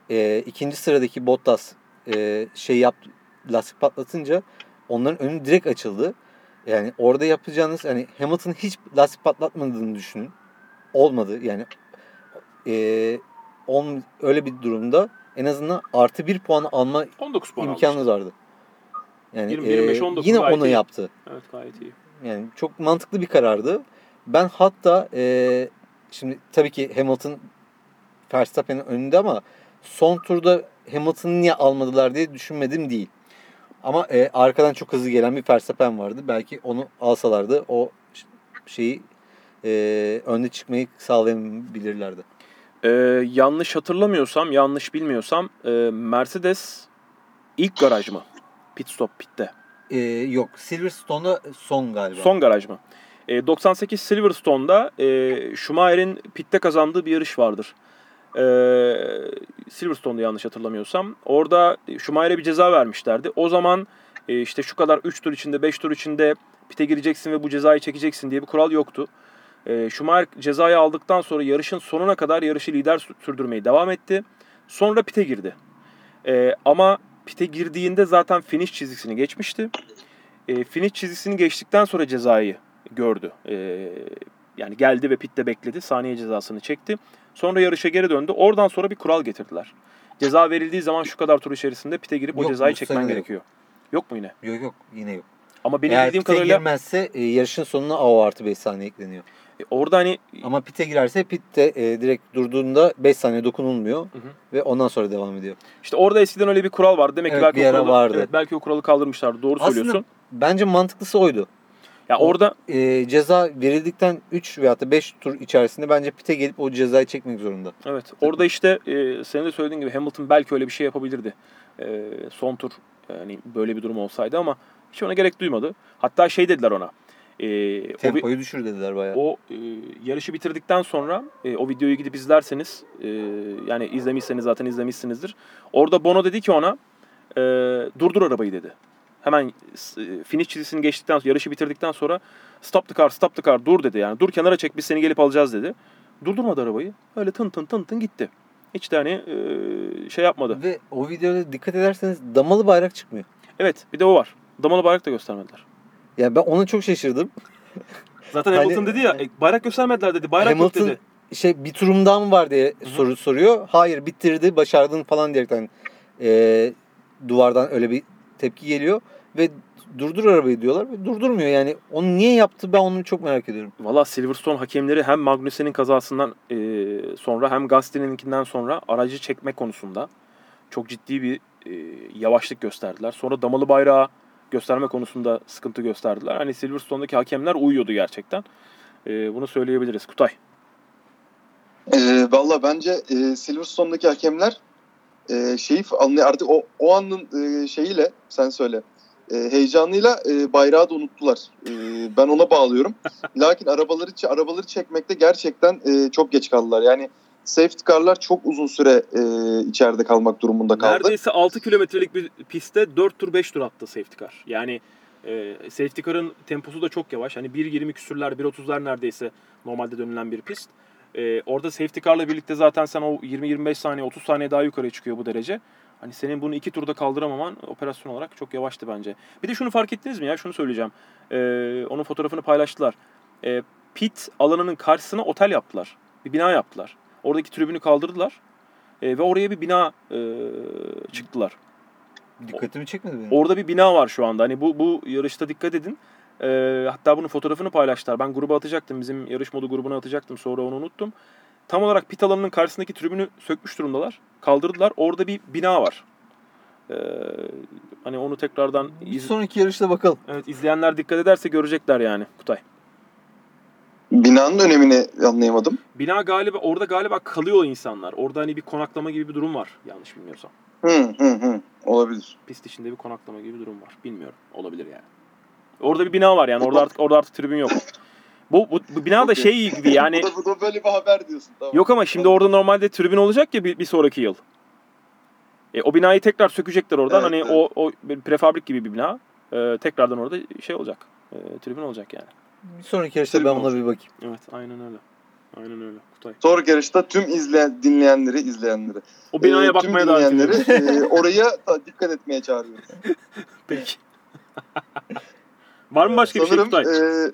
e, ikinci sıradaki Bottas e, şey yaptı lastik patlatınca onların önü direkt açıldı. Yani orada yapacağınız hani Hamilton hiç lastik patlatmadığını düşünün. Olmadı yani e, on, öyle bir durumda en azından artı bir puan alma 19 puan imkanınız vardı. Yani 20, e, 25, 19 yine gayet onu iyi. yaptı. Evet gayet iyi. Yani çok mantıklı bir karardı. Ben hatta e, şimdi tabii ki Hamilton Verstappen'in önünde ama son turda Hamilton'ı niye almadılar diye düşünmedim değil. Ama e, arkadan çok hızlı gelen bir Verstappen vardı. Belki onu alsalardı o şeyi e, önde çıkmayı sağlayabilirlerdi. Ee, yanlış hatırlamıyorsam, yanlış bilmiyorsam e, Mercedes ilk garaj mı? Pit stop pitte. E, yok Silverstone'da son galiba. Son garaj mı? E, 98 Silverstone'da e, Schumacher'in pitte kazandığı bir yarış vardır. E, Silverstone'da yanlış hatırlamıyorsam. Orada Schumacher'e bir ceza vermişlerdi. O zaman e, işte şu kadar 3 tur içinde 5 tur içinde pite gireceksin ve bu cezayı çekeceksin diye bir kural yoktu. E, Schumacher cezayı aldıktan sonra yarışın sonuna kadar yarışı lider sü- sürdürmeye devam etti. Sonra pite girdi. E, ama pite girdiğinde zaten finish çizgisini geçmişti. E, finish çizgisini geçtikten sonra cezayı gördü. E, yani geldi ve pitte bekledi. Saniye cezasını çekti. Sonra yarışa geri döndü. Oradan sonra bir kural getirdiler. Ceza verildiği zaman şu kadar tur içerisinde pite girip o Yok, cezayı bu çekmen yok. gerekiyor. Yok mu yine? Yok yok yine yok. Ama benim Eğer bildiğim pite kadarıyla girmezse e, yarışın sonuna o artı 5 saniye ekleniyor. e, orada hani Ama pite girerse pitte e, direkt durduğunda 5 saniye dokunulmuyor Hı hı. ve ondan sonra devam ediyor. işte orada eskiden öyle bir kural vardı. Demek ki Evet, belki bir o kuralı, vardı. evet, belki o kuralı kaldırmışlardı. Doğru Aslında söylüyorsun. Bence mantıklısı oydu. Ya O- orada e, ceza verildikten 3 veya da 5 tur içerisinde bence pite gelip o cezayı çekmek zorunda. Evet. Orada işte e, senin de söylediğin gibi Hamilton belki öyle bir şey yapabilirdi. E, son tur yani böyle bir durum olsaydı ama hiç ona gerek duymadı. Hatta şey dediler ona. E, o, Tempoyu düşür dediler bayağı. o e, yarışı bitirdikten sonra e, o videoyu gidip izlerseniz e, yani izlemişseniz zaten izlemişsinizdir. Orada Bono dedi ki ona e, durdur arabayı dedi. Hemen e, finish çizgisini geçtikten sonra yarışı bitirdikten sonra stop the car stop the car dur dedi yani dur kenara çek biz seni gelip alacağız dedi. Durdurmadı arabayı. Öyle tın tın tın tın gitti. Hiç de hani e, şey yapmadı. Ve o videoda dikkat ederseniz damalı bayrak çıkmıyor. Evet bir de o var. Damalı bayrak da göstermediler. Yani ben ona çok şaşırdım. Zaten Hani- Hamilton dedi ya e, bayrak göstermediler dedi. Bayrak Hamilton yok dedi. şey bir turum daha mı var diye hı. soru soruyor. Hayır bitirdi başardın falan diyerekten e, duvardan öyle bir tepki geliyor. Ve durdur arabayı diyorlar ve durdurmuyor yani. Onu niye yaptı ben onu çok merak ediyorum. Valla Silverstone hakemleri hem Magnussen'in kazasından e, sonra hem Gasly'ninkinden sonra aracı çekme konusunda çok ciddi bir e, yavaşlık gösterdiler. Sonra damalı bayrağı gösterme konusunda sıkıntı gösterdiler. Hani Silverstone'daki hakemler uyuyordu gerçekten. E, bunu söyleyebiliriz. Kutay. E, Valla bence e, Silverstone'daki hakemler e, şeyi anlay artık o, o anın e, şeyiyle sen söyle e, heyecanıyla e, bayrağı da unuttular. E, ben ona bağlıyorum. Lakin arabaları arabaları çekmekte gerçekten e, çok geç kaldılar. Yani safety car'lar çok uzun süre e, içeride kalmak durumunda kaldı. Neredeyse 6 kilometrelik bir pistte 4 tur 5 tur attı safety car. Yani e, safety car'ın temposu da çok yavaş. Hani 1.20 küsürler 1.30'lar neredeyse normalde dönülen bir pist. E, orada safety car'la birlikte zaten sen o 20-25 saniye 30 saniye daha yukarıya çıkıyor bu derece. Hani senin bunu iki turda kaldıramaman operasyon olarak çok yavaştı bence. Bir de şunu fark ettiniz mi ya? Şunu söyleyeceğim. E, onun fotoğrafını paylaştılar. E, pit alanının karşısına otel yaptılar. Bir bina yaptılar. Oradaki tribünü kaldırdılar. E, ve oraya bir bina e, çıktılar. Dikkatimi çekmedi benim. Orada bir bina var şu anda. Hani bu bu yarışta dikkat edin. E, hatta bunun fotoğrafını paylaştılar. Ben gruba atacaktım. Bizim yarış modu grubuna atacaktım. Sonra onu unuttum. Tam olarak pit alanının karşısındaki tribünü sökmüş durumdalar. Kaldırdılar. Orada bir bina var. E, hani onu tekrardan Bir iz, sonraki yarışta bakalım. evet, izleyenler dikkat ederse görecekler yani Kutay. Binanın önemini anlayamadım. Bina galiba orada galiba kalıyor insanlar. Orada hani bir konaklama gibi bir durum var yanlış bilmiyorsam. Hı hı hı. Olabilir. pist içinde bir konaklama gibi bir durum var. Bilmiyorum. Olabilir yani. Orada bir bina var yani. Orada artık orada artık tribün yok. Bu, bu, bu bina da şey gibi yani. bu, da, bu da böyle bir haber diyorsun. Tamam. Yok ama şimdi orada normalde tribün olacak ya bir, bir sonraki yıl. E, o binayı tekrar sökecekler oradan. Evet, hani evet. o, o prefabrik gibi bir bina. E, tekrardan orada şey olacak. E, tribün olacak yani. Bir sonraki yarışta ben ona bir bakayım. Evet aynen öyle. Aynen öyle. Kutay. Sonraki yarışta tüm izleyen, dinleyenleri, izleyenleri, O binaya e, bakmaya tüm davet dinleyenleri ediyorum. e, oraya dikkat etmeye çağırıyoruz. Peki. Var mı başka bir şey Sanırım Kutay? e,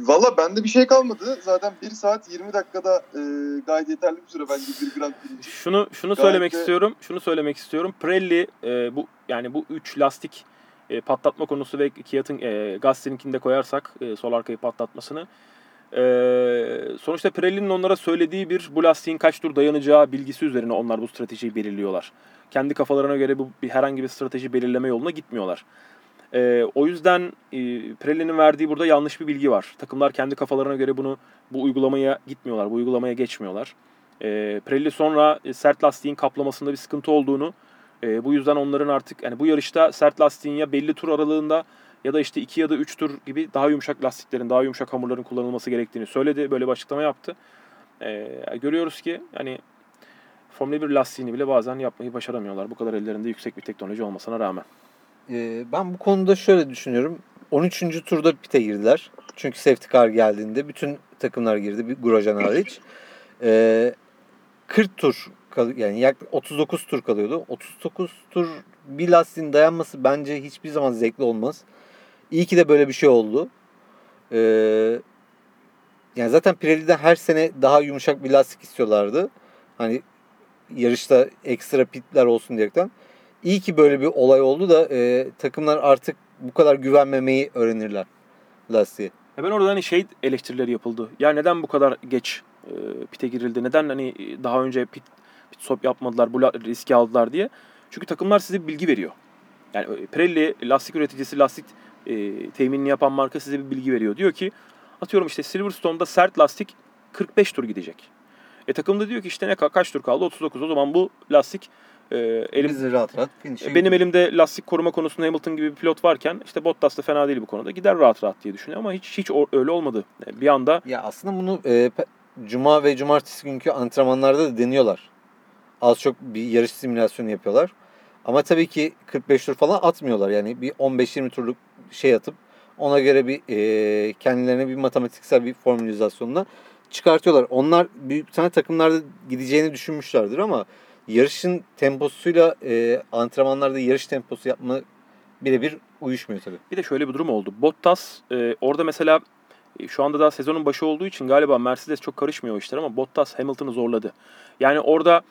valla bende bir şey kalmadı. Zaten 1 saat 20 dakikada e, gayet yeterli bir süre bence bir Grand Prix için. Şunu şunu Gayet söylemek de- istiyorum. Şunu söylemek istiyorum. Pirelli e, bu yani bu üç lastik e, patlatma konusu ve Kiat'ın e, Gasly'ninkini de koyarsak e, sol arkayı patlatmasını e, sonuçta Pirelli'nin onlara söylediği bir bu lastiğin kaç tur dayanacağı bilgisi üzerine onlar bu stratejiyi belirliyorlar. Kendi kafalarına göre bu bir herhangi bir strateji belirleme yoluna gitmiyorlar. E, o yüzden e, Pirelli'nin verdiği burada yanlış bir bilgi var. Takımlar kendi kafalarına göre bunu bu uygulamaya gitmiyorlar, bu uygulamaya geçmiyorlar. E, Pirelli sonra e, sert lastiğin kaplamasında bir sıkıntı olduğunu, e, bu yüzden onların artık yani bu yarışta sert lastiğin ya belli tur aralığında ya da işte 2 ya da 3 tur gibi daha yumuşak lastiklerin, daha yumuşak hamurların kullanılması gerektiğini söyledi. Böyle bir açıklama yaptı. E, görüyoruz ki hani Formula 1 lastiğini bile bazen yapmayı başaramıyorlar. Bu kadar ellerinde yüksek bir teknoloji olmasına rağmen. Ee, ben bu konuda şöyle düşünüyorum. 13. turda pite girdiler. Çünkü safety car geldiğinde bütün takımlar girdi. Bir Grosjean hariç. Ee, 40 tur yani yaklaşık 39 tur kalıyordu. 39 tur bir lastiğin dayanması bence hiçbir zaman zevkli olmaz. İyi ki de böyle bir şey oldu. Ee, yani zaten Pirelli'den her sene daha yumuşak bir lastik istiyorlardı. Hani yarışta ekstra pitler olsun diyerekten. İyi ki böyle bir olay oldu da e, takımlar artık bu kadar güvenmemeyi öğrenirler lastiğe. Ya ben orada hani şey eleştirileri yapıldı. Ya neden bu kadar geç e, pite girildi? Neden hani daha önce pit, pit stop yapmadılar, bu riski aldılar diye. Çünkü takımlar size bilgi veriyor. Yani e, Pirelli lastik üreticisi, lastik e, teminini yapan marka size bir bilgi veriyor. Diyor ki atıyorum işte Silverstone'da sert lastik 45 tur gidecek. E takım da diyor ki işte ne ka- kaç tur kaldı? 39. O zaman bu lastik e, elim Bizi rahat rahat finish'e benim elimde lastik koruma konusunda Hamilton gibi bir pilot varken işte Bottas da fena değil bu konuda. Gider rahat rahat diye düşünüyor ama hiç hiç öyle olmadı. E, Bir anda Ya aslında bunu e, cuma ve cumartesi günkü antrenmanlarda da deniyorlar. Az çok bir yarış simülasyonu yapıyorlar. Ama tabii ki 45 tur falan atmıyorlar. Yani bir 15-20 turluk şey atıp ona göre bir e, kendilerine bir matematiksel bir formülizasyonla çıkartıyorlar. Onlar büyük tane takımlarda gideceğini düşünmüşlerdir ama yarışın temposuyla e, antrenmanlarda yarış temposu yapma birebir uyuşmuyor tabii. Bir de şöyle bir durum oldu. Bottas e, orada mesela e, şu anda daha sezonun başı olduğu için galiba Mercedes çok karışmıyor işler ama Bottas Hamilton'ı zorladı. Yani orada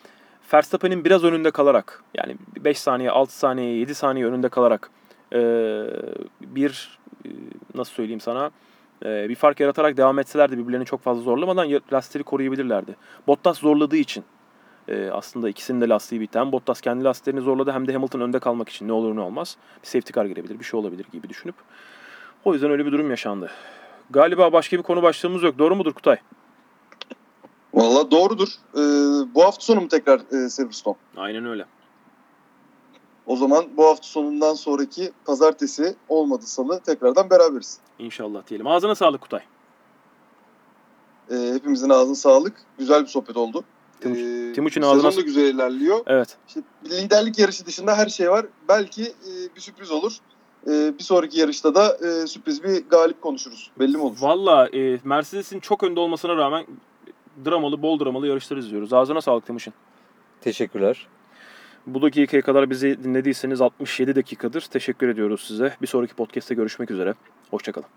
Verstappen'in biraz önünde kalarak yani 5 saniye, 6 saniye, 7 saniye önünde kalarak e, bir e, nasıl söyleyeyim sana e, bir fark yaratarak devam etselerdi birbirlerini çok fazla zorlamadan lastikleri koruyabilirlerdi. Bottas zorladığı için e, aslında ikisinin de lastiği bitti. Hem Bottas kendi lastiklerini zorladı hem de Hamilton önde kalmak için ne olur ne olmaz. Bir safety car girebilir, bir şey olabilir gibi düşünüp. O yüzden öyle bir durum yaşandı. Galiba başka bir konu başlığımız yok. Doğru mudur Kutay? Valla doğrudur. Ee, bu hafta sonu mu tekrar e, Silverstone? Aynen öyle. O zaman bu hafta sonundan sonraki pazartesi olmadı salı tekrardan beraberiz. İnşallah diyelim. Ağzına sağlık Kutay. Ee, hepimizin ağzına sağlık. Güzel bir sohbet oldu. Timuçin- Ee, Timuçin sezon ağzına- da güzel ilerliyor. Evet. İşte liderlik yarışı dışında her şey var. Belki e, bir sürpriz olur. E, bir sonraki yarışta da e, sürpriz bir galip konuşuruz. Belli mi olur? Valla e, Mercedes'in çok önde olmasına rağmen dramalı, bol dramalı yarışlar izliyoruz. Ağzına sağlık Timuçin. Teşekkürler. Bu dakikaya kadar bizi dinlediyseniz 67 dakikadır. Teşekkür ediyoruz size. Bir sonraki podcast'te görüşmek üzere. Hoşçakalın.